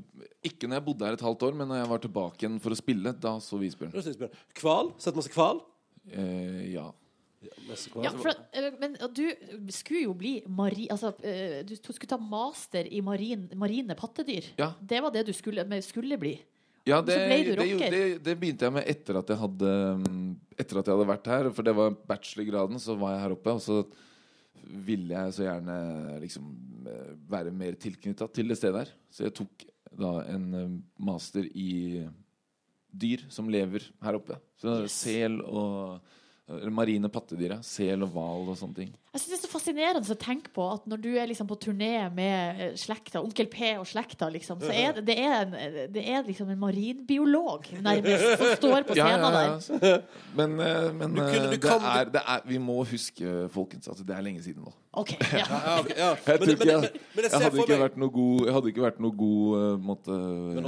Ikke når jeg bodde her et halvt år, men når jeg var tilbake igjen for å spille. Da så vi isbjørn. Du har sett isbjørn. Hval? Sett masse hval? Eh, ja. Ja, for, eh, men du skulle jo bli mari... Altså, eh, du skulle ta master i marin, marine pattedyr. Ja. Det var det du skulle, skulle bli. Ja, det, det, det, det begynte jeg med etter at jeg hadde mm, Etter at jeg hadde vært her. For det var bachelorgraden, så var jeg her oppe. Og så ville jeg så gjerne liksom eh, være mer tilknytta til det stedet her. Så jeg tok da en master i dyr som lever her oppe. Så Yes. sel og marine pattedyr. Sel og hval og sånne ting. Jeg synes Det er så fascinerende å tenke på at når du er liksom på turné med eh, slekta, onkel P og slekta, liksom, så er det, det, er en, det er liksom en marinbiolog nærmest som står på Ja, ja, ja, der. Men, eh, men Du kunne- eh, du det, er, det er Vi må huske, folkens, at det er lenge siden nå. Ok, [LAUGHS] ja. Ja, ok, ja. Jeg, hadde ikke vært noe god, jeg hadde ikke vært noe god måtte,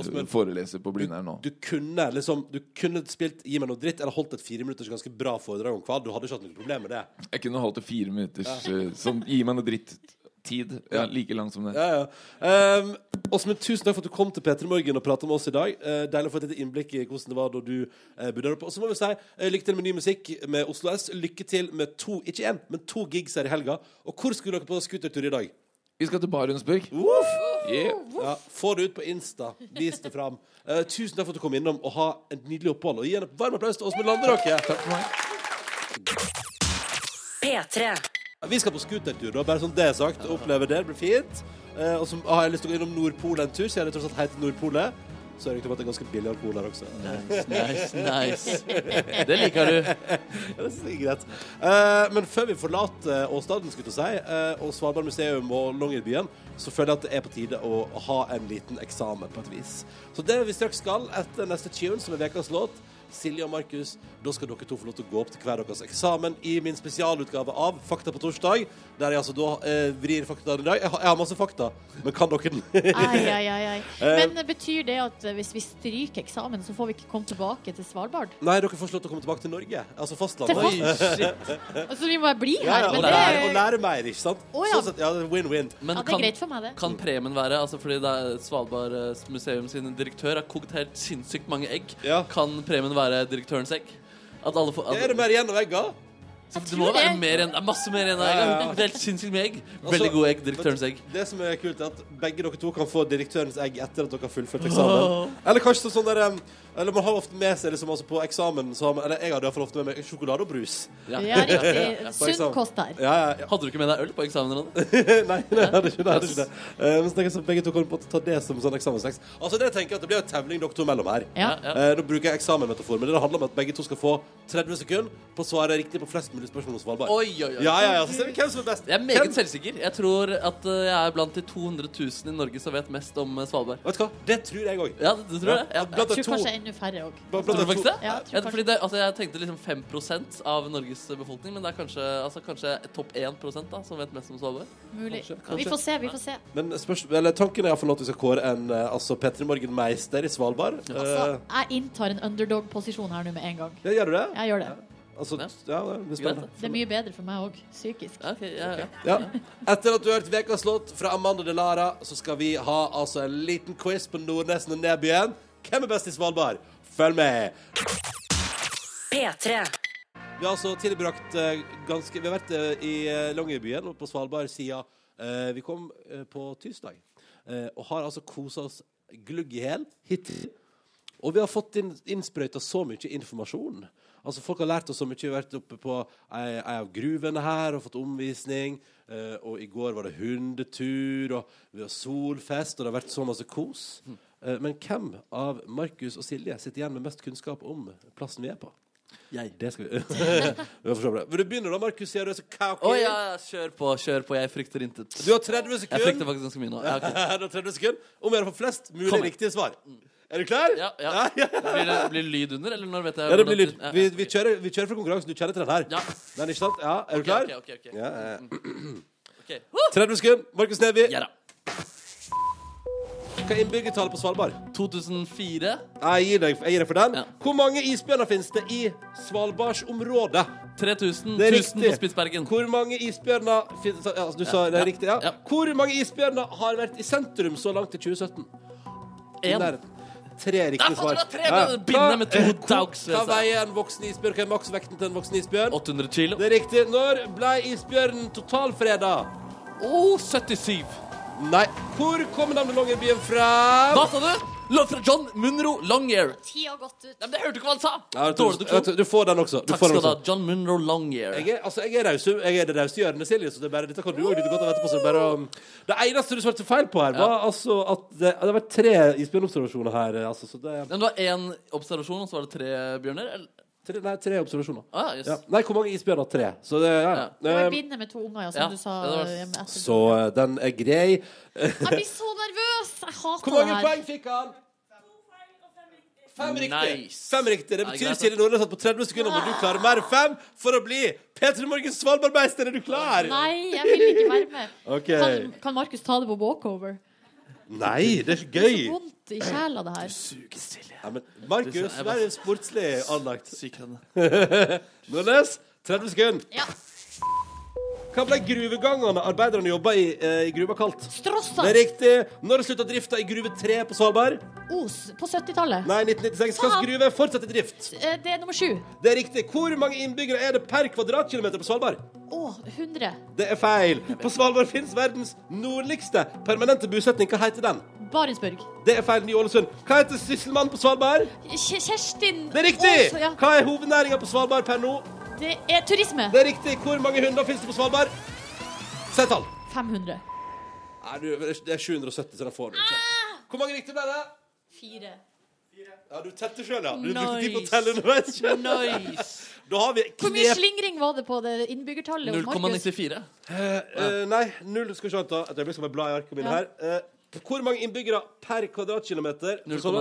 Åsmund, foreleser på Blindern nå. Du kunne liksom Du kunne spilt Gi meg noe dritt, eller holdt et fire minutters ganske bra foredrag om hval. Du hadde ikke hatt noe problem med det. Jeg kunne holdt det fire minutters uh, som Gi meg noe dritt-tid. Ja, like lang som det. Ja, ja. Um, Åsmund, tusen takk for at du kom til P3 Morgen og pratet med oss i dag. Uh, deilig å få et lite innblikk i hvordan det var da du uh, bodde der oppe. Og så må vi si uh, lykke til med ny musikk med Oslo S. Lykke til med to, ikke én, men to gigs her i helga. Og hvor skulle dere på scootertur i dag? Vi skal til Barentsburg. Yeah. Ja, få det ut på Insta. Vis det fram. Uh, tusen takk for at du kom innom og ha et nydelig opphold. Og gi en varm applaus til Åsmund Landeråke. Takk for meg. P3. Vi skal på scootertur, da, bare sånn det er sagt. Opplever det. Det blir fint. Eh, og så har jeg lyst til å gå innom Nordpolet en tur, siden det tross alt heter Nordpolet. Så er det ikke om at det er ganske billig alkohol her også. Nice, nice, nice. [LAUGHS] Det liker du. Ja, det synes jeg er greit. Eh, men før vi forlater Åstaden, skulle jeg si, eh, og Svalbard museum og Longyearbyen, så føler jeg at det er på tide å ha en liten eksamen på et vis. Så det vi straks skal etter neste tune, som er ukas låt, Silje og Markus, da skal dere to få lov til å gå opp til hver deres eksamen i min spesialutgave av Fakta på torsdag, der jeg altså da eh, vrir faktaene i dag. Jeg har, jeg har masse fakta, men kan dere den? Ai, ai, ai. [LAUGHS] Eh. Men betyr det at eh, hvis vi stryker eksamen, så får vi ikke komme tilbake til Svalbard? Nei, dere får slå til å komme tilbake til Norge, altså Til fastlandet. fast- [LAUGHS] Altså, vi må bli her. ja, og, Men det, lære, og lære mer, ikke sant? Oh, ja. Sånn sett, ja, det win-win. Men ja, det er kan, greit for meg, det. kan premien være altså fordi det er Svalbard museum sin direktør har kokt helt sinnssykt mange egg, Ja. kan premien være direktørens egg? At alle får, at, Er det mer igjen av egga? Det må være mer enn, masse mer enn egg. Ja. Helt sinnssykt med egg. Altså, Veldig god egg. Direktørens egg. Det som er kult, er at begge dere to kan få direktørens egg etter at dere har fullført eksamen. Eller kanskje sånn der um, Eller man har ofte med seg liksom, altså på eksamen så har man, Eller jeg hadde iallfall ofte med meg sjokolade og brus. Ja. Ja, riktig. Sunn kost der. Ja, ja, ja. Hadde du ikke med deg øl på eksamen? Ronny? [LAUGHS] nei, nei, jeg hadde ikke det. Hadde ikke det. Uh, men så tenker jeg så begge to kan på en ta det som sånn eksamenstekst. Altså, det tenker jeg at det blir jo tevling dere to mellom her. Ja. Ja. Eh, nå bruker jeg eksamenmetafor, men det handler om at begge to skal få 30 sekunder på å svare riktig på flest mulig spørsmål om Svalbard. Oi, oi, oi. Ja, ja, ja, så ser vi hvem som er best. Jeg er meget Hvem- selvsikker. Jeg tror at eh, jeg er blant de 200 000 i Norge som vet mest om Svalbard. Vet du hva? Det tror jeg òg. Ja, tror det? Ja. Blant Jeg de tror to kanskje enda færre òg. de? Ja, jeg Ja, fordi det, altså jeg tenkte liksom 5 av Norges befolkning, men det er kanskje, altså kanskje topp 1 da, som vet mest om Svalbard. Mulig. Kanskje, kanskje. Vi får se, vi får se. Men spørs, eller, tanken er iallfall at vi skal kåre en eh, altså P3 Morgen-meister i Svalbard. Altså, Eh, jeg inntar en underdog-posisjon her nå med en gang. ja, gjør du det? Jeg gjør det. Altså, Ja. ja, det er. Det er mye bedre for meg òg, psykisk. Ja, ja, ja. Ja. Etter at du har hørt ukas låt fra Amanda Delara, så skal vi ha altså en liten quiz på Nordnesen og Nebyen. Hvem er best i Svalbard? Følg med! P3. Vi har altså tilbrakt eh, ganske Vi har vært eh, i uh, Longyearbyen og på Svalbard siden eh, vi kom eh, på tirsdag. Eh, og har altså kosa oss glugg i hæl hittil. Og vi har fått inn, innsprøyta så mye informasjon. Altså Folk har lært oss så mye. Vi har vært oppe på ei, ei av gruvene her og fått omvisning. Eh, og i går var det hundetur, og vi har solfest, og det har vært så masse kos. Eh, men hvem av Markus og Silje sitter igjen med mest kunnskap om plassen vi er på? Jeg. Det skal vi [LAUGHS] Vi får se på det. Vil du begynne, da, Markus? Sier du er så cocky. Å ja, kjør på, kjør på. Jeg frykter intet. Du har 30 sekunder. Jeg frykter faktisk ganske mye nå. Ja, okay. [LAUGHS] du har 30 sekunder Om å gjøre å få flest mulig Kom riktige svar. Er du klar? Ja, ja. ja, ja. Blir det blir det lyd under, eller når vet jeg Ja, det blir lyd. Ja, Vi, vi, kjører, vi kjører for konkurransen. Du kjenner til den her. Ja. Den, ikke sant? Ja, Er du klar? ok, ok, ok. Ja, ja. [CLEARS THROAT] okay. 30 sekunder. Markus Neby. Ja da. Hva er innbyggertallet på Svalbard? 2004. Jeg gir deg, jeg gir deg for den. Ja. Hvor mange isbjørner finnes det i Svalbardsområdet? 3000. Det er 1000 riktig. på Spitsbergen. Hvor mange isbjørner finnes ja, altså, Du sa det er riktig, ja. Ja. Hvor mange isbjørner har vært i sentrum så langt i 2017? I En. nærheten. tre riktige svar. fant dere tre med binne med to daugs ved Hva veier en voksen isbjørn? Hva er maksvekten til en voksen isbjørn? 800 kilo. Det er riktig. Når ble isbjørnen totalfreda? Oh, 77. Nei. Hvor kommer navnet Longyearbyen fra? Hva sa du? Fra John Munro Longyear. Tida har gått ut. Nei, men Det hørte du ikke hva han sa! Ja, du, du, du får den også. Du Takk får skal du ha. John Munro Longyear. Jeg er, altså, jeg er raus. Jeg er det rause hjørnet, Silje, så det er bare, dette kan du òg nyte godt av etterpå. Så det, er bare, um, det eneste du svarte feil på her, var altså at det, det har vært tre isbjørnobservasjoner her. Altså, så det Men det var én observasjon, og så var det tre bjørner? Eller? Tre, Nei, tre observasjoner. Ah, yes. Ja. Nei, hvor mange isbjørner? Tre. Så det, ja. Ja. Det var Eh, bindet med to unger, ja, som Ja, du sa. ja, var- eh. Så eh, den er grei. [LAUGHS] Jeg blir så nervøs! Jeg hater Hvor mange poeng fikk han? Fem riktig. Nice. Fem riktig. Det betyr Silje Nordnes at på 30 sekunder må du klare mer fem for å bli P3 Morgens Svalbardmeister. Er du klar? Nei, jeg vil ikke være med. [LAUGHS] okay. Kan, kan Markus ta det på walkover? Nei, det er ikke Det er så vondt i sjela, det her. Suger Silje. Ja, Markus, vær du sportslig anlagt. Syk henne. [LAUGHS] Nordnes, 30 sekunder. Ja. Hva ble gruvegangene arbeiderne jobba i eh, i gruva kalt? Strossa! Det er riktig. Når slutta drifta i Gruve 3 på Svalbard? Os på 70-tallet. Nei, 1996. Hvilken gruve fortsetter drift? Eh, Det er nummer sju. Det er riktig. Hvor mange innbyggere er det per kvadratkilometer på Svalbard? Å, 100. Det er feil. På Svalbard finnes verdens nordligste permanente bosetning. Hva heter den? Barentsburg. Det er feil. Ny-Ålesund. Hva heter sysselmannen på Svalbard? Kj- Kjerstin Det er riktig! Aas, ja. Hva er hovednæringa på Svalbard per nå? Det er turisme. Det er riktig. Hvor mange hunder finnes det på Svalbard? Si tall. 500. Nei, du, det er 770, så det får du ikke. Hvor mange riktige ble det? Fire. Ja, du telte sjøl, ja. Du brukte Nice. tid på å telle underveis. [LAUGHS] Nice. Da har vi Hvor mye slingring var det på det innbyggertallet? hos Markus? 0,94. Eh, nei, null. Skal vi se. Et øyeblikk skal jeg bla i arkene mine Ja. her. Eh, hvor mange innbyggere per kvadratkilometer? Null Sånn,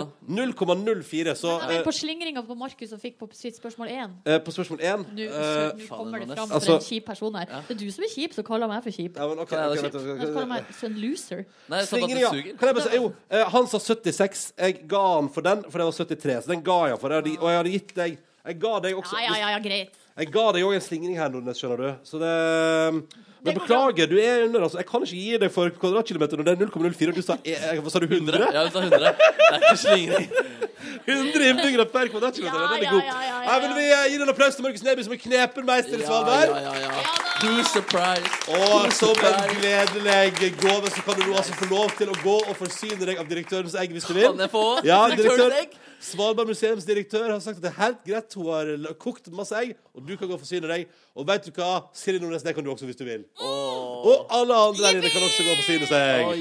komma. 0,04. Så mener eh, på slingringa på Markus som fikk på sitt spørsmål 1. eh, på spørsmål 1 Nå eh, kommer det fram altså- for en kjip person her. Det er du som er kjip, så kaller meg for kjip. ja, men, okay, okay, okay, okay, ok, kjipt. vent, vent, Du vent, kaller meg for en loser. Nei, Slingringa. Kan jeg bare si Jo, eh, han sa 76. Jeg ga han for den, for det var 73. Så den ga jeg for. Jeg hadde, og jeg hadde gitt deg Jeg ga deg også Ja, ja, ja, ja greit. Jeg ga deg òg en slingring her, Nordnes, skjønner du. Så det Men beklager, du er under, altså. Jeg kan ikke gi deg for kvadratkilometer når det er 0,04. Du sa, jeg, hva sa du 100? 100? Ja, du sa 100. Det er ikke slingring. [LAUGHS] 100 innbyggere per kvadratkilometer. Ja, den er ja, god. ja, ja, ja, Nei, vil vi gi gir en applaus til Markus Neby, som er knepen meister i Ja, ja, ja, ja. Who's surprised? Og som en gledelig gave så kan du altså få lov til å gå og forsyne deg av direktørens egg hvis du vil. Kan jeg få Ja, direktør. Svalbard museums direktør har sagt at det er helt greit. Hun har kokt masse egg, og du kan gå og forsyne deg. Og vet du hva? Silje Nordnes, det kan du også hvis du vil. Og alle andre der inne kan også gå og forsyne seg. Oh.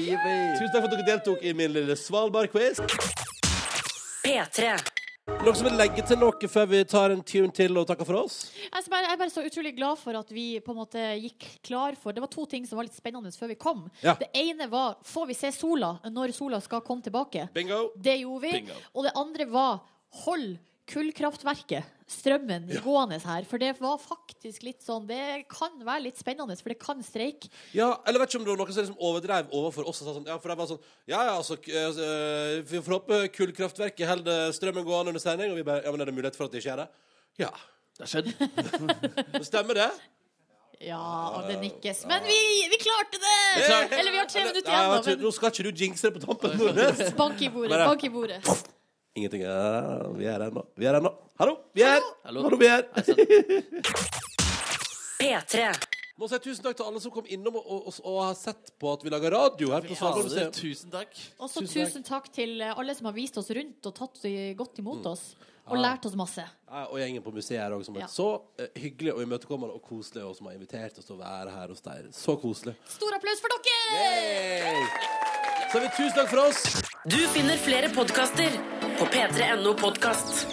Tusen takk for at dere deltok i min lille Svalbard-quiz. P3. Noen som vil legge til noe før vi tar en tune til og takker for oss? Jeg er bare, jeg er bare så utrolig glad for at vi på en måte gikk klar for Det var to ting som var litt spennende før vi kom. Ja. Det ene var får vi se sola når sola skal komme tilbake. Bingo. Det gjorde vi. Bingo. Og det andre var hold kullkraftverket, strømmen, gående her. For det var faktisk litt sånn Det kan være litt spennende, for det kan streike. Ja, eller vet ikke om det var noen som liksom overdrev overfor oss og sa sånn Ja, for det var sånn Ja, ja, altså eh, Vi får håpe kullkraftverket holder strømmen gående under sending, og vi bare Ja, men er det mulighet for at det ikke er det? Ja. Det har skjedd. [LAUGHS] Stemmer det? Ja, det nikkes. Men vi, vi klarte det! Eller vi har tre minutter igjen. Nå skal ikke du jinxe det på tampen, bank i bordet. Bank i bordet. Ingenting ja, Vi er her nå. Vi er her nå. Hallo, vi er her! Hallo. Hallo, vi er! P3. Må si tusen takk til alle som kom innom og, og, og har sett på at vi lager radio her på Svalbard tusen takk. Og så Tusen takk. tusen takk til alle som har vist oss rundt og tatt godt imot Mm. oss. Og lært oss masse. Ja, og gjengen på museet her også, som har vært Ja. så uh, hyggelig og imøtekommende og koselig, og som har invitert oss til å være her hos deg. Så koselig. Stor applaus for dere! Yay! Så har vi tusen takk for oss. Du finner flere podkaster på p3.no podkast.